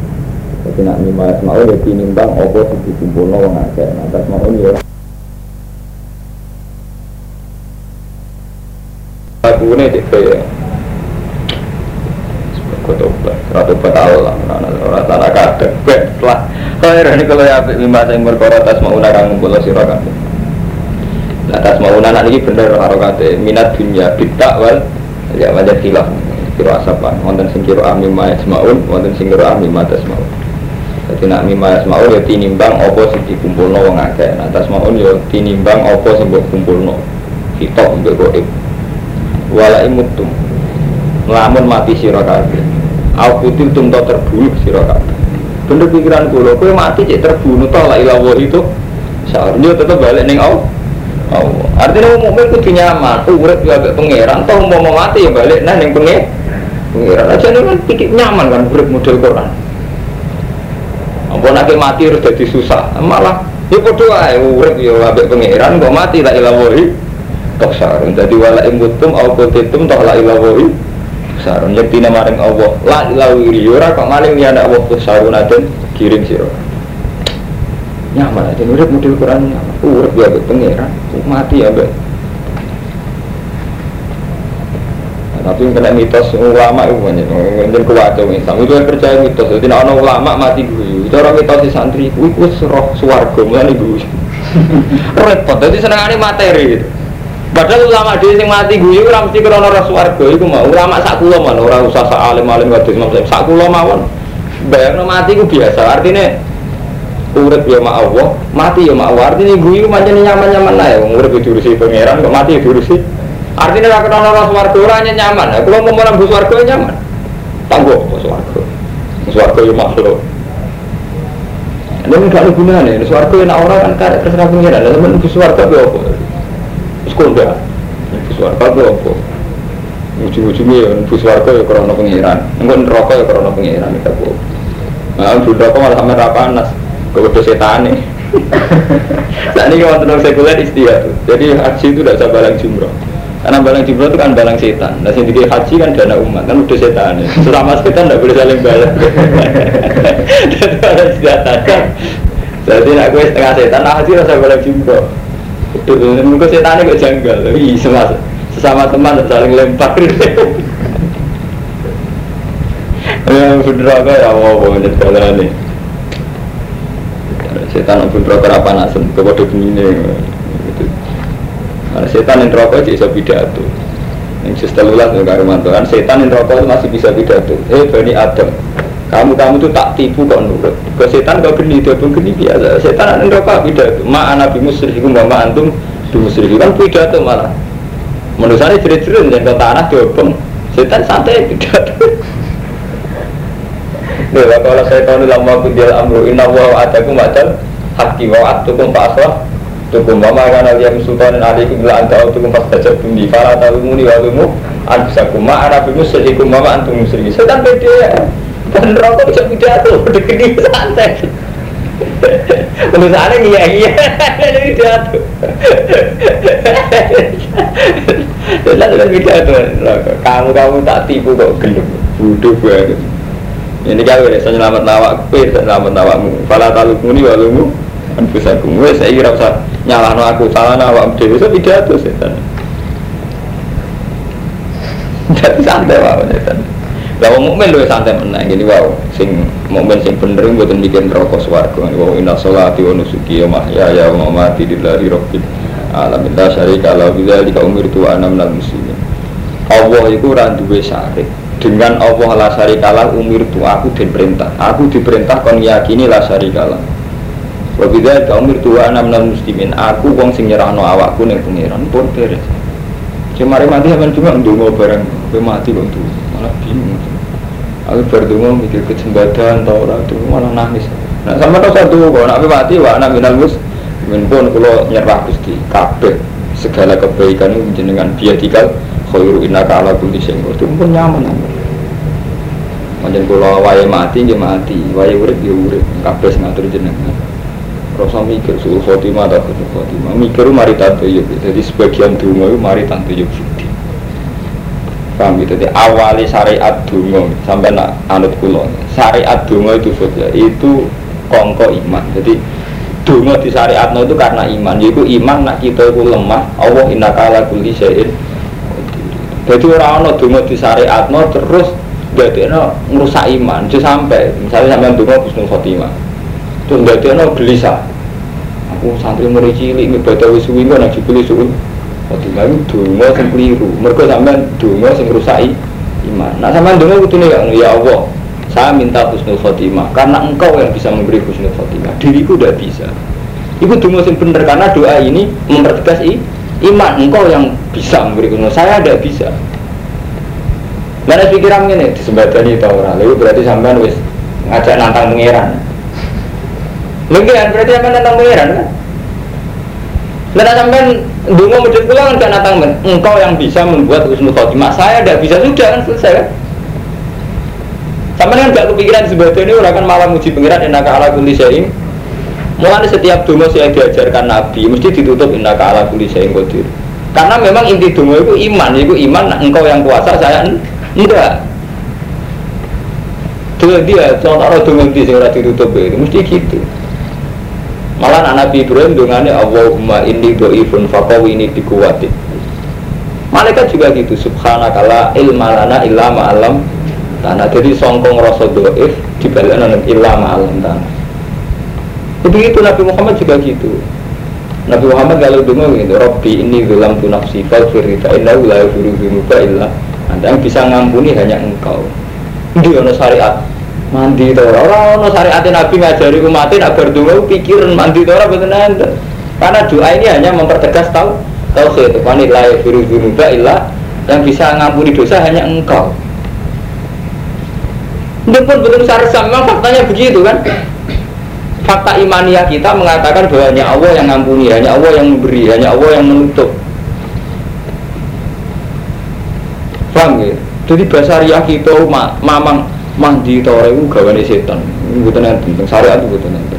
Jadi nak amin ma yasmaun ya tinimbang opo sing dikumpulno wong akeh. Atas mau ya Aku ini cek tobat ratu Allah orang tanah kadang setelah khair ini kalau ya lima yang berkora tas mau narang ngumpul sirah kan nah tas mau anak ini bener harokate minat dunia bitak wal ya wajah khilaf kiro asapan wonten sing kiro ami maya semaun wonten sing kiro ami mata semaun jadi nak mi maya semaun ya tinimbang opo sing dikumpul no wong akeh nah tas mau ya tinimbang opo sing buat kumpul no kita untuk goib wala imutum lamun mati sira Aku putil tum terbunuh sira. Bener pikiran kula, kowe mati cek terbunuh toh la ilaha itu. Seharusnya tetap balik ning Allah. Allah. Artinya mau mukmin kudu nyaman, urip yo ambek pangeran, toh mau mati ya balik nang ning pangeran. Pangeran aja kan pikir nyaman kan urip model Quran. Ampun nek mati harus jadi susah, malah ya padha wae urip yo ambek pangeran kok mati la ilaha toh sarung dadi wala imutum au kotitum toh la ilaha sarun yakti maring Allah. La ilaha illa kok maling ya Allah sarun aden. Kirim sira. Nyaman aja urip model Quran nyaman. Urip ya pengiran mati ya be nah, tapi kena mitos ulama itu banyak. Yang kewajah Islam itu yang percaya mitos. Jadi ada ulama mati gue itu mitos di santri gue gue roh suwargo mulai gue [laughs] repot jadi seneng materi gitu Padahal ulama dia yang mati guyu ora mesti krana ora swarga iku mau ulama sak kula man ora usah sak alim-alim wadus Imam sak kula mawon. Bayangno mati ku biasa artinya urip ya mak Allah, mati ya mak Allah. Artinya guyu pancen nyaman-nyaman ae wong urip diurusi pangeran kok mati diurusi. Artinya ora krana ora swarga ora nyaman. Kula mau mlebu swarga nyaman. Tanggo swarga. Swarga ya makhluk. Ini gak ada gunanya, swarga yang orang kan karek terserah pengiran, lalu menunggu swarga ya apa? sekolah Ibu suarga itu apa? Ujung-ujungnya ya ibu suarga ya karena pengiran. Enggak neraka ya karena pengiran Itu apa? Nah, ibu neraka malah sampai rapanas Kebetulan setan [laughs] nih Nah ini kalau tenang sekuler istilah tuh Jadi haji itu tidak bisa balang jumroh karena balang jumroh itu kan balang setan. Nah sendiri haji kan dana umat Kan udah setan nih Selama setan tidak boleh saling balang Dan kalau sudah tajam Jadi nak setengah setan Nah haji rasa balang jumroh Mungkin setan kok janggal, tapi sesama, sesama teman saling lempar. [laughs] Ya bener apa ya mau banget jalan nih. Setan pun rokok apa nasem, kepada begini. Nah, setan yang rokok bisa pidato. Yang setelah juga Romanto kan setan yang rokok masih bisa pidato. Eh bani Adam, kamu kamu tuh tak tipu kok nurut. Ke setan kau geni itu pun geni biasa. Setan ada neraka pidato. Ma anak bimusrikum mama antum bimusrikum kan pidato malah. Menurut saya jerit-jerit yang ke tanah diobong. Setan santai pidato. [laughs] Nih, kalau saya tahu lama aku dia amru inna wa adaku macam haki wa atukum pasrah tukum mama kana liyam sultanin alaikum la anta tukum di fala talumuni wa lumu anfusakum. Ma ana bi musrikum mama antum musriki. Setan beda dan rokok bisa pidato degeni santai. Tulisannya iya iya. Pidato Tulisannya pidato Kamu kamu tak tipu kok gelap Bodoh banget ini kau ya, saya selamat nawak, kue selamat nawakmu. Fala talukmuni walumu anfusakum. Wes saya kira usah nyalahno aku, salah dewi. Saya tidak tuh setan. [laughs] Jadi santai wae setan. Lah wong mukmin santai menang gini wow. Sing mukmin sing bener mboten bikin rokok swarga. Wa inna sholati wa nusuki wa mahyaya wa mamati lillahi rabbil alamin. La syarika lahu bidzalika umirtu wa ana minal muslimin. Allah iku ora duwe dengan Allah la syarikalah umir tu aku diperintah aku diperintah kon yakini la syarikalah wa bidzalika umir tu wa ana minal muslimin. Aku wong sing nyerahno awakku ning pangeran pun beres. Cuma mati sampean cuma ndonga bareng kowe mati kok tuh malah bingung. Aku berdua mikir kesempatan tau ora tuh malah nangis. Nah sama tau satu kok nak mati wa ana minal muslimin pun kalau nyerah Gusti. Kabeh segala kebaikan itu jenengan. Biadikal khairu innaka ala kulli syai'in itu pun nyaman aman Macam kula wae mati nggih mati, wae urip ya urip, kabeh ngatur jenengan. Rasa mikir suul khotimah atau suul khotimah. Mikir mari tantu yuk. Jadi sebagian dungo itu mari tantu yuk fiti. Paham gitu. Jadi awali syariat dungo sampai nak anut kulon. Syariat dungo itu saja itu kongko iman. Jadi dungo di syariat itu karena iman. Yaitu iman nak kita itu lemah. Allah inna kala kulli syai'in jadi orang-orang dungo di syariat terus jadi no merusak iman jadi sampai misalnya sampai dungo husnul khotimah itu jadi no gelisah aku santri mulai cilik ngibadah wisuwi nggak nak jibuli suul khotimah itu dungo yang keliru. Mereka sampai dungo yang merusak iman. Nah sampai dungo itu nih ya Allah saya minta husnul khotimah. Karena engkau yang bisa memberi husnul khotimah. Diriku udah bisa. Itu dungo yang benar karena doa ini mempertegas iman. Engkau yang bisa memberi husnul saya tidak bisa. Mana pikiran ini disembadani tau orang, lalu berarti sampean wis ngajak nantang pangeran. Mungkin berarti apa nantang pangeran kan? Nah sampean dungo medit pulang kan nantang men. Engkau yang bisa membuat husnul khotimah. Saya tidak bisa sudah kan selesai kan? Sampai kan gak kepikiran ini orang kan malah muji pangeran innaka ala kulli syai'in. Mulai setiap dungo saya diajarkan Nabi mesti ditutup innaka ala kulli syai'in qadir. Karena memang inti dungo itu iman, itu iman engkau yang kuasa saya Enggak. Dengan dia, contoh orang dia segera ditutup itu mesti gitu. Malah anak Nabi Ibrahim dengannya Allahumma inni do'ifun fakawi ini dikuati. Malaikat juga gitu, subhanakala ilma lana illa ma'alam tanah. Jadi songkong rasa do'if dibalik nanam illa ma'alam tanah. Begitu Nabi Muhammad juga gitu. Nabi Muhammad kalau dengar gitu, Robbi ini dalam tu nafsi fal firita inna la yufiru illa anda yang bisa ngampuni hanya engkau. Di ono syariat mandi to ora ono syariat Nabi ngajari umat nak berdua pikiran mandi to ora betul anda. Karena doa ini hanya mempertegas tahu tauhid. Wani la yafiru dzunuba illa yang bisa ngampuni dosa hanya engkau. Itu pun betul syariat memang faktanya begitu kan? Fakta imaniah kita mengatakan bahwa hanya Allah yang ngampuni, hanya Allah yang memberi, hanya Allah yang menutup. Paham ya? Jadi bahasa riak kita mamang mandi tore itu gawane setan. Bukan nanti tentang syariat bukan nanti.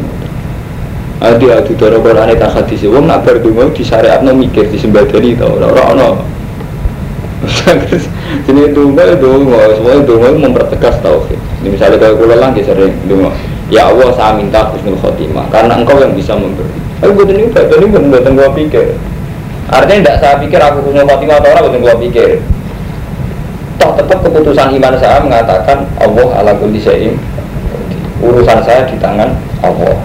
Adi adu doro Quran tak hadis. Wong nak berdungo di syariat no mikir di sembadani tau. Orang ono. [laughs] Jadi dungo itu semua dungo mempertegas tauhid. Ini misalnya kalau kulo lagi sering dungo. Ya Allah saya minta husnul khotimah karena engkau yang bisa memberi. Aku buat ini buat ini gua pikir. Artinya tidak saya pikir aku husnul khotimah atau orang buat gua pikir toh tetap keputusan iman saya mengatakan Allah ala kulli syai'in. Urusan saya di tangan Allah.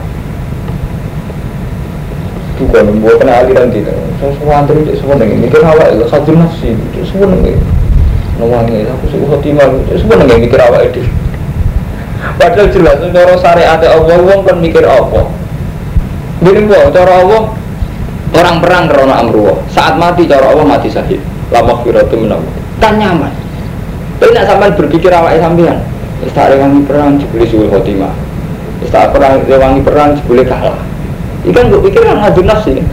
Bukan membuat kena aliran kita semua antri itu semua nengi mikir awak itu satu nafsi. Itu semua nengi nawangi aku suka khotimah itu semua nengi mikir awak itu padahal jelas cara syariat Allah wong kan mikir apa? Gini gua cara Allah orang perang karena amruwa. Saat mati cara Allah mati sahid lama firatu menang kan nyaman tapi nak sampai berpikir awak sampean, Wis tak rewangi perang jebule suul khotimah. Wis tak perang rewangi perang jebule kalah. Ikan gue pikir kan ngadu nafsi kan.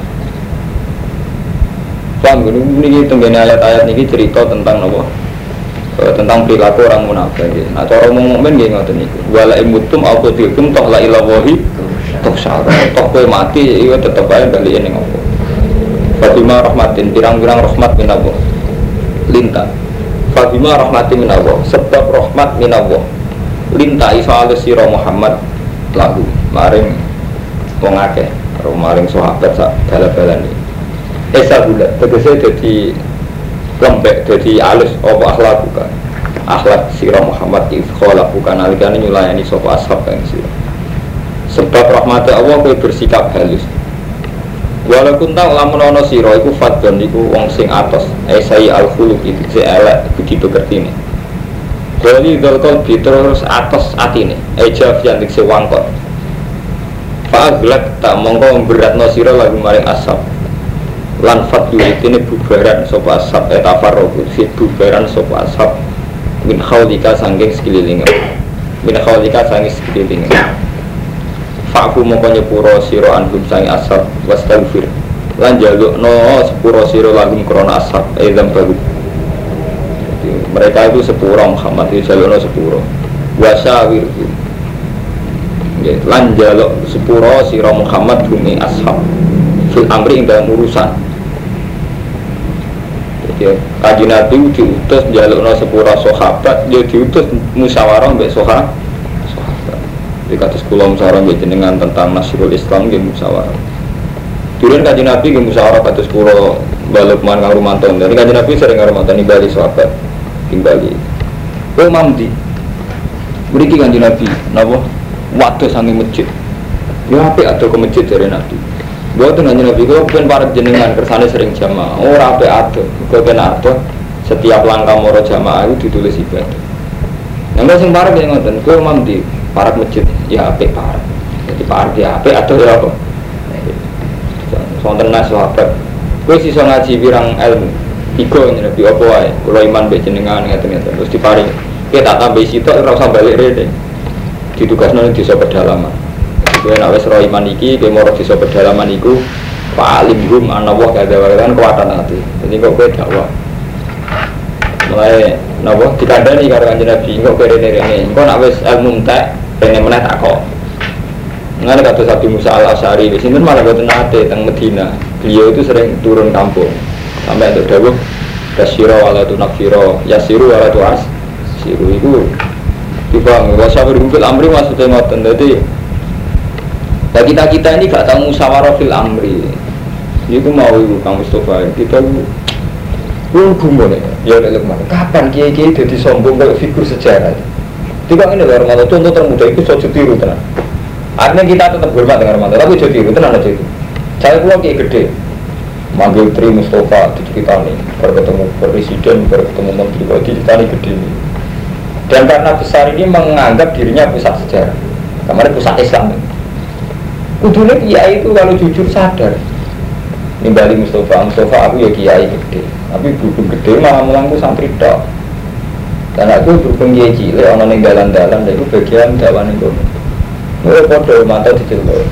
Paham gue ini tenggene ayat-ayat ini cerita tentang apa? Eh, tentang perilaku orang munafik. Nah, cara ngomong mukmin nggih ngoten niku. Wala imutum apa tilkum toh la ilahi toh syara. Toh kowe mati iku tetep ae bali ning apa. Fatima rahmatin pirang-pirang rahmat min. Lintah. Fatima rahmatin min Allah. Sebab rahmat min Allah. Lintah isa sira Muhammad lagu. Maring wong akeh maring sahabat sak bala-balane esa bulat tegese dadi lembek dadi alus apa akhlak bukan? Akhlak sira Muhammad ifkhala bukan? Alikane nyulayani sapa ashab kang sira. Sebab rahmat Allah kowe bersikap halus Walaupun tak lamun ana sira iku fadon iku wong sing atos. Esai al khuluq itu se elek budi pekertine Jadi dolkol terus atos atine. Eja yang dikse wangkot. Fa'aglak tak mongko berat sira lagu maring asap. Lan yulit ini bubaran sopa asap. Eta farrogu si bubaran sopa asap. Min khawlika sangking sekeliling Min khawlika sangking sekeliling Fa'fu mongko nyepuro siro anhum sangi asap Wastagfir Lan jaluk no sepuro siro lagu krona asap Edam baru mereka itu sepuro Muhammad itu jaluk no sepuro Wasawirhum lan jaluk sepuro sira Muhammad bumi ashab. Fil amri ing dalam urusan. Nabi diutus jaluk no sepuro sahabat dia diutus musyawarah mbek soha di kata sekolah musyawarah mbek jenengan tentang nasrul Islam di musyawarah. Turun kaji nabi di musyawarah kata sekolah balik man kang rumanton jadi kaji nabi sering ngarumanton di Bali sahabat di Bali. Oh mamdi. Beriki kanji nabi Napa? Waktu sangi masjid. Ya apa ada ke masjid dari nabi. Gua tuh nanya nabi, gua pengen para jenengan kersane sering jamaah. Oh, rapi ada, gua pengen ada. Setiap langkah moro jamaah itu ditulis ibadah. Yang sing para yang ngoten, gua mam di para masjid, ya apa para. Jadi para dia apa atau ya apa? Sonten nas. Gua sih ngaji birang ilmu. Tiga ini nabi apa wae. Kalau iman be jenengan ngeten-ngeten terus diparing. Kita tambah situ ora usah balik rene ditugas nanti di pedalaman gue nak wes roh iman iki gue mau di pedalaman iku pak alim hum anak wah kayak kan kekuatan hati jadi kok gue dakwah mulai nabo dikandani karo kanjeng nabi kok gue rene rene kok nak wes ilmu tak pengen meneh tak kok Mengenai kata Sabi Musa al Asari di sini malah buat nate tentang Medina. Beliau itu sering turun kampung sampai untuk dawuh Kasiro wala tu nakfiro Yasiru wala tu as Siru itu Dibang, wasawir fil amri maksudnya ngoten. Jadi ya kita kita ini gak tahu musyawarah fil amri. Itu mau ibu Kang Mustafa kita lu gumun ya ya mana? Kapan kiai kiai jadi sombong kayak figur sejarah? Tiba ini loh Ramadan contoh termuda itu sojo tiru tenang. Artinya kita tetap hormat dengan Ramadan, tapi jadi tiru tenang aja itu. Saya pulang kiai gede, manggil Tri Mustafa diceritani, berketemu presiden, berketemu menteri, diceritani gede ini. Dan karena besar ini menganggap dirinya pusat sejarah. Kemarin pusat Islam. Kudunya kiai itu kalau jujur sadar. Nimbali Mustafa, Mustafa aku ya kiai gede. Tapi berhubung gede malah melangku santri dok Dan aku berhubung kiai cilik, orang yang dalan-dalan Dan itu bagian dawan itu Gue podo mata di jelur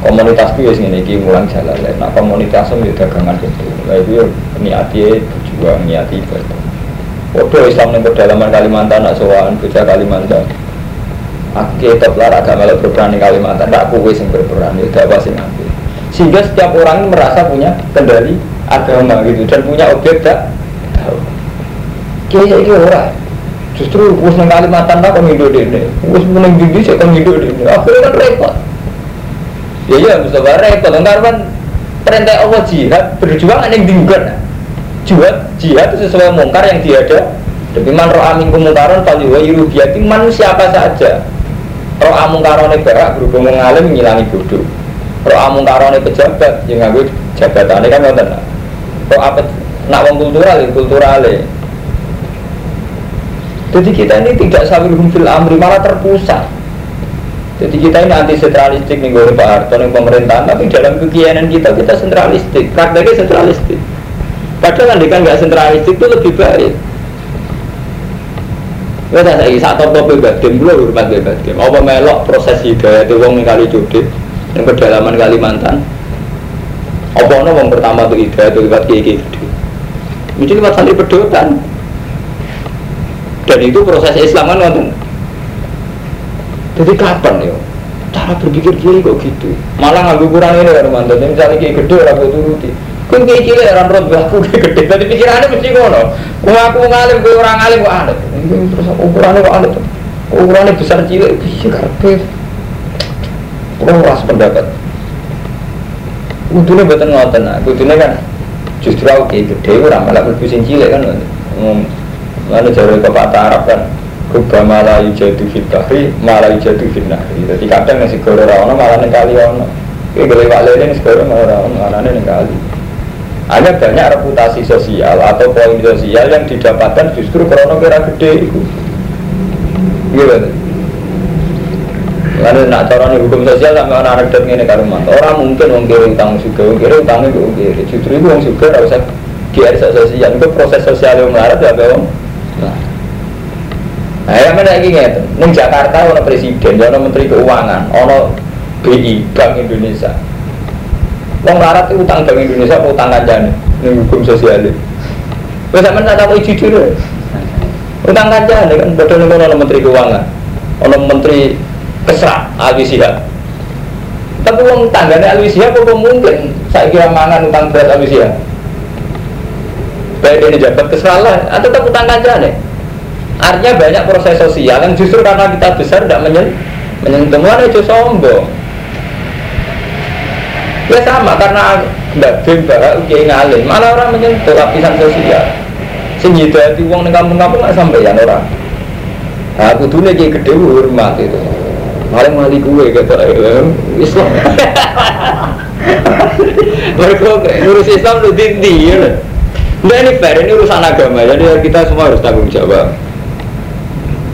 Komunitas itu ya ini mulang jalan Nah komunitasnya ya dagangan itu Nah itu ya niati berjuang, niati ibadah Waduh Islam yang pedalaman Kalimantan, nak sowan Kalimantan. Aku tetap lara agak malah berperan di Kalimantan, tak aku yang berperan, itu apa sih nanti. Sehingga setiap orang merasa punya kendali agama gitu dan punya objek tak tahu. Ini orang. Justru us nang Kalimantan tak kau hidup ini, us menang gigi saya hidup ini. Akhirnya kan repot. Ya ya Mustafa repot, enggak kan perintah Allah jihad berjuang yang tinggal jihad jihad itu sesuai mungkar yang tiada tapi man roh amin kemungkaran fali wa yurubiati manusia apa saja. Roh amungkarone barak berhubung mengalim ngilangi bodoh. Roh amungkarone pejabat yang nganggo jabatannya kan ngoten. Roh apa nak wong kultural ya kultural jadi kita ini tidak sawir fil amri malah terpusat jadi kita ini anti sentralistik nih gue Pak Harto nih pemerintahan tapi dalam kegiatan kita kita sentralistik prakteknya sentralistik Padahal kan nggak sentralistik itu lebih baik. Kita tak saiki sak top top badim kula hormat badim. Apa melok proses hidayah itu wong kali Jodit yang pedalaman Kalimantan. Apa ono wong pertama tuh hidayah itu lewat kiai gede. Mesti lewat santri pedotan. Dan itu proses Islam kan wonten. Jadi kapan ya? Cara berpikir kiri kok gitu. Malah nggak kurang ini kan mantan. Misalnya kiai gede aku turuti. Kau kayak cilik orang roh aku kayak gede. Tadi pikirannya mesti ngono. Kau aku ngalim, kau orang ngalim kok aneh. Terus ukurannya kok aneh. Ukurannya besar cilik, bisa karpet. Kurang ras pendapat. Kudune buatan ngoten, nah. kudune kan justru aku kayak gede, orang malah berbusin cilik kan. Lalu jauh ke Arab kan, Ruba malah yujadu fit bahri, malah yujadu nahri Jadi kadang nasi goro rawana malah neng kali ono. Kayak gede pak lele nasi goro malah rawana, malah neng kali. Ada banyak reputasi sosial atau poin sosial yang didapatkan justru karena kira gede itu. Gitu Lalu nak cara hukum sosial sama orang anak dan ini karuman Orang mungkin mengkiri utang juga, mengkiri utangnya ke Justru itu orang juga harus GR sosial, itu proses sosial yang melarat ya bang Nah, yang mana lagi ngerti? Neng Jakarta ono presiden, ono menteri keuangan, ono BI Bank Indonesia. Wong larat itu utang Bank Indonesia mau utang kancane ning hukum sosial. Wes sampean tak tahu jujur. Utang kancane kan padha ning ono menteri keuangan, ono menteri kesra Sihab. Tapi tanggane Alwi Sihab apa mungkin saya kira mangan utang berat Sihab? Baik ini jabat kesalahan atau tetap utang kancane. Artinya banyak proses sosial yang justru karena kita besar tidak menyen menyentuh mana itu sombong. Ya sama karena tidak bimba oke ngalim. Mana orang menyentuh lapisan sosial. Sing hati uang di kampung-kampung nggak sampai ya orang. Nah, aku tuh lagi gede hormat itu. Paling mali kue gitu Islam. [laughs] Mereka ngurus Islam lu ya. Nah ini fair, ini urusan agama, jadi kita semua harus tanggung jawab.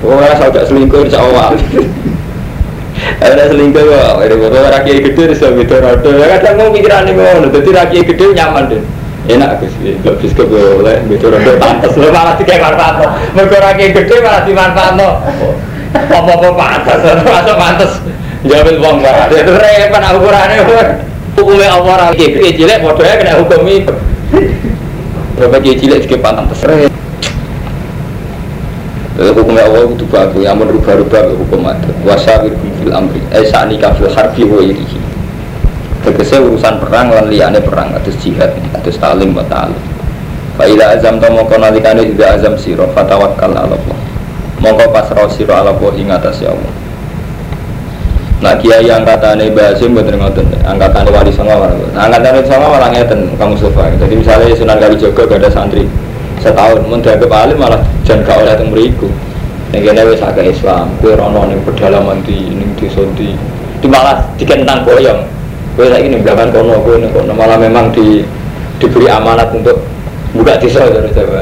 Oh, rasa gak selingkuh insya Allah. [laughs] Ada selingkuh ada foto rakyat gede rodo. Ya kadang mau pikiran ini mau, jadi rakyat gede nyaman deh. Enak gus, nggak bisa boleh gitu pantas. Lo malah tiga manfaat, mereka rakyat gede malah dimanfaat no. Apa-apa pantas, masuk pantas. Jawab uang banget, itu repot ukurannya. Hukumnya Allah rakyat gede cilik, bodohnya kena hukum itu. Berapa cilik juga pantas. Lalu hukumnya Allah itu bagus, yang merubah-rubah hukum ada. Wasawir fil amri, eh saat nikah fil harbi wa irihi. Tegese urusan perang lan liyane perang atus jihad, atus talim wa ta'alim. Fa ila azam to mongko nalikane azam sira fatawakkal ala Allah. Mongko pasrah sira ala Allah ing atas ya Allah. Nah kiai angkatane Basim mboten ngoten, angkatane wali songo angkatane songo malah ngeten kamu sofa. Jadi misalnya Sunan Kalijaga gak ada santri, setahun dianggap alim malah jan gak oleh teng mriku. Ning kene wis agak Islam kowe rono ning pedalaman di desa di di malah dikentang boyong. Kowe saiki ning belakang kono kowe ning kono malah memang di diberi amanat untuk buka desa dari Jawa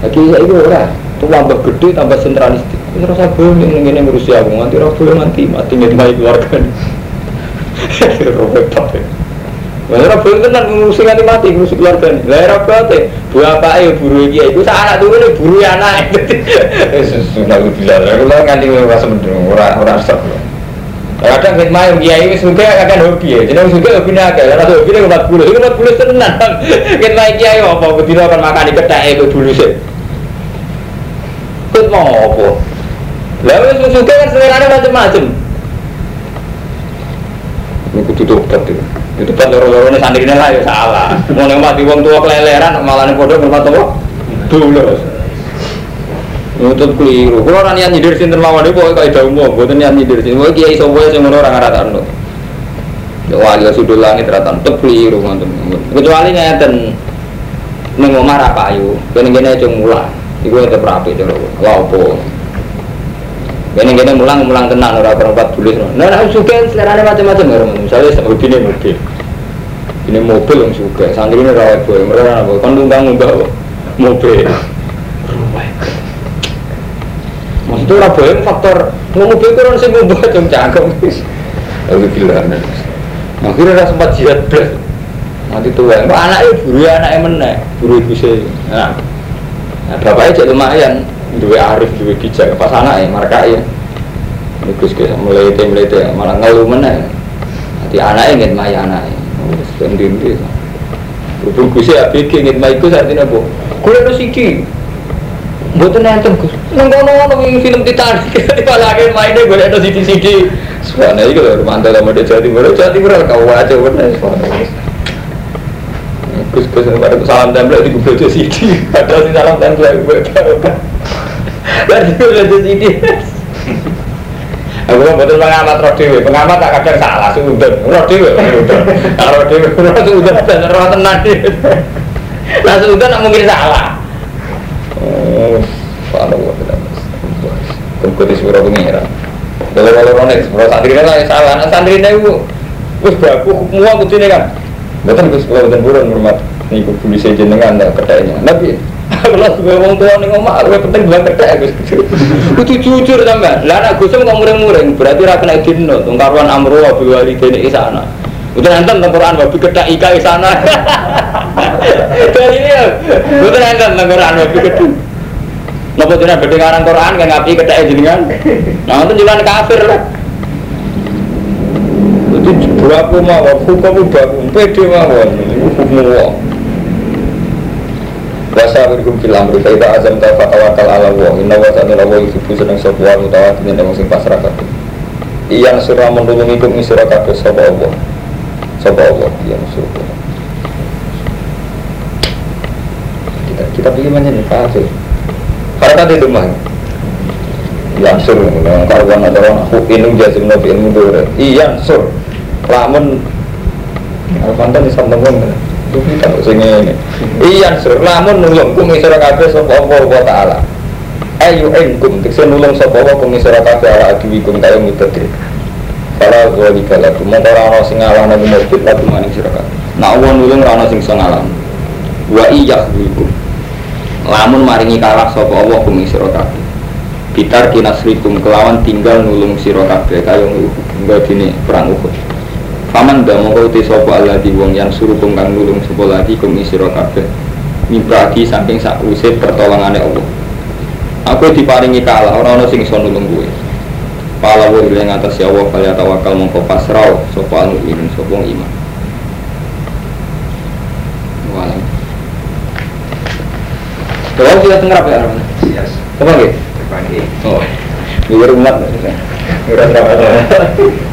lagi saiki ora. Tuh tambah gede tambah sentralistik wis rasa boleh ning ngene ngurusi aku nganti ora boleh mati mati ngedmai keluarga Robek Mana boleh tenan ngurusi nganti mati ngurusi keluarga nih. Lah ora bate. Apa ya buru iki iku sak anak turu nih buru anak. [laughs] Sudah bilang kalau nganti ora semendung ora ora stop. Kadang kita main kiai wis suka akan hobi ya. Jeneng suka hobi akeh. Ora hobi nek 40. Iku 40 tenan. Kita main kiai apa bedino kan makan kethake itu dulu sih. Mau apa? Lah wis suka kan selerane macam-macam. Ini kudu tobat itu. Itu kan loro-loro ini santri lah ya salah. Mau nih mati uang tua keleleran malah nih bodoh bermat apa? Dulu. Nutut keliru. Kalau orang niat nyindir sinten mawon itu pokoknya kayak daun mau, bukan niat nyindir sinten. Pokoknya kiai sobo yang orang orang rata nut. Ya wali sudul langit rata nut keliru ngonten. Kecuali ngeten neng omah apa ayu, kene kene cung mulah. Iku ente prapi cara. Wah opo. Ini kita mulang mulang tenang orang perempat tulis. Nah, nah suka selerane macam-macam ya Misalnya hobi ini mobil, ini mobil yang suka. Santri ini rawat boy, mereka apa? Kan tunggang mbak mobil. Maksudnya orang boy faktor mobil kurang sih mau buat jam cangkem. Lalu pilihan. Akhirnya rasa sempat jihad belas. Nanti tua, anaknya buru anaknya mana? Buru ibu saya. Nah, bapaknya jadi lumayan dua arif dua bijak pas anak ya marka ya. Gus Gus mulai itu mulai itu malah ngeluh mana anak ingin maya anak sendiri itu Berhubung Gus ya pikir ingin maya Gus artinya apa gue ada siki Buat nonton Gus. Nonton nonton film Titanic. Malah ingin mainnya gue ada siki Soalnya itu loh mantel sama dia Jawa Timur. Jawa Timur kau aja bener Gus Gus salam tempel di Google siki ada si salam tempel gue Lagi ada siki Aku kan betul pengamat roh dewe, pengamat tak kadang salah sudah roh dewe, roh dewe, roh sudah [laughs] dan roh tenang Nah sudah nak mungkin salah. Oh, kalau gua tidak Tunggu di suara pengira. Kalau kalau nih, roh santri kan salah, nah santri nih gua, gua baku semua kucing kan. Betul gua sekolah betul buron hormat. Nih gua tulis jenengan tak kedainya. Nabi, [laughs] kalau gue wong tua nih ngomong, gue penting bilang kerja gus. [laughs] Kudu jujur sama. Lah anak gue mau muring-muring, berarti rakyat kena dino. Tungkaruan amru wabi wali dene isana. Udah nonton Quran wabi kerja ika isana. [laughs] Dari ini ya, udah nonton Quran wabi kerja. Napa jenengan bedhe ngarang Quran kan ngapi kethek jenengan. Nah, itu jalan kafir lah. Itu berapa mawon, hukum berapa, pede mawon, hukum mawon. Wasa wirkum fil amri fa idza azamta fa tawakkal ala Allah. Inna wa ta'ala wa yuhibbu seneng sapa wa mutawakkilin ing sing pasrah kabeh. Iyan sira menulungi kum ing kabeh sapa Allah. Sapa Allah iyan sira. Kita kita pilih mana nih Pak Karena kan itu mah. Iyan sur, karuan ada orang aku inung jazim nabi ilmu dure. Iyan sur, lamun Alfantan di sambungan itu kita sing ini iya sur. Lamun nulung kum isra kabeh sapa Allah wa taala. Ayu enkum tekse nulung sapa Allah kum isra kabeh ala adiwikum kaya mitadri Fala zalika lakum. Mongko ora ana sing ngalahno mujud lakum maning sira kabeh. Nak Allah nulung ora ana sing iso ngalahno wa wikum lamun maringi kalah sapa Allah kum isra kabeh. Bitar kinasrikum kelawan tinggal nulung sira kabeh kaya nggo dene perang Uhud Paman dah mau kau sopo Allah di wong yang suruh kang nulung sopo lagi kum isiro kabeh Mibradi saking sak usir pertolongannya Allah Aku diparingi kalah orang orang sing iso nulung gue Pala wa yang atas ya Allah kalian tawakal mongko pasrau sopo anu iman sopo iman Walam Kalau kita apa ya? Yes. Apa lagi? Oh, biar umat. Biar umat. [laughs]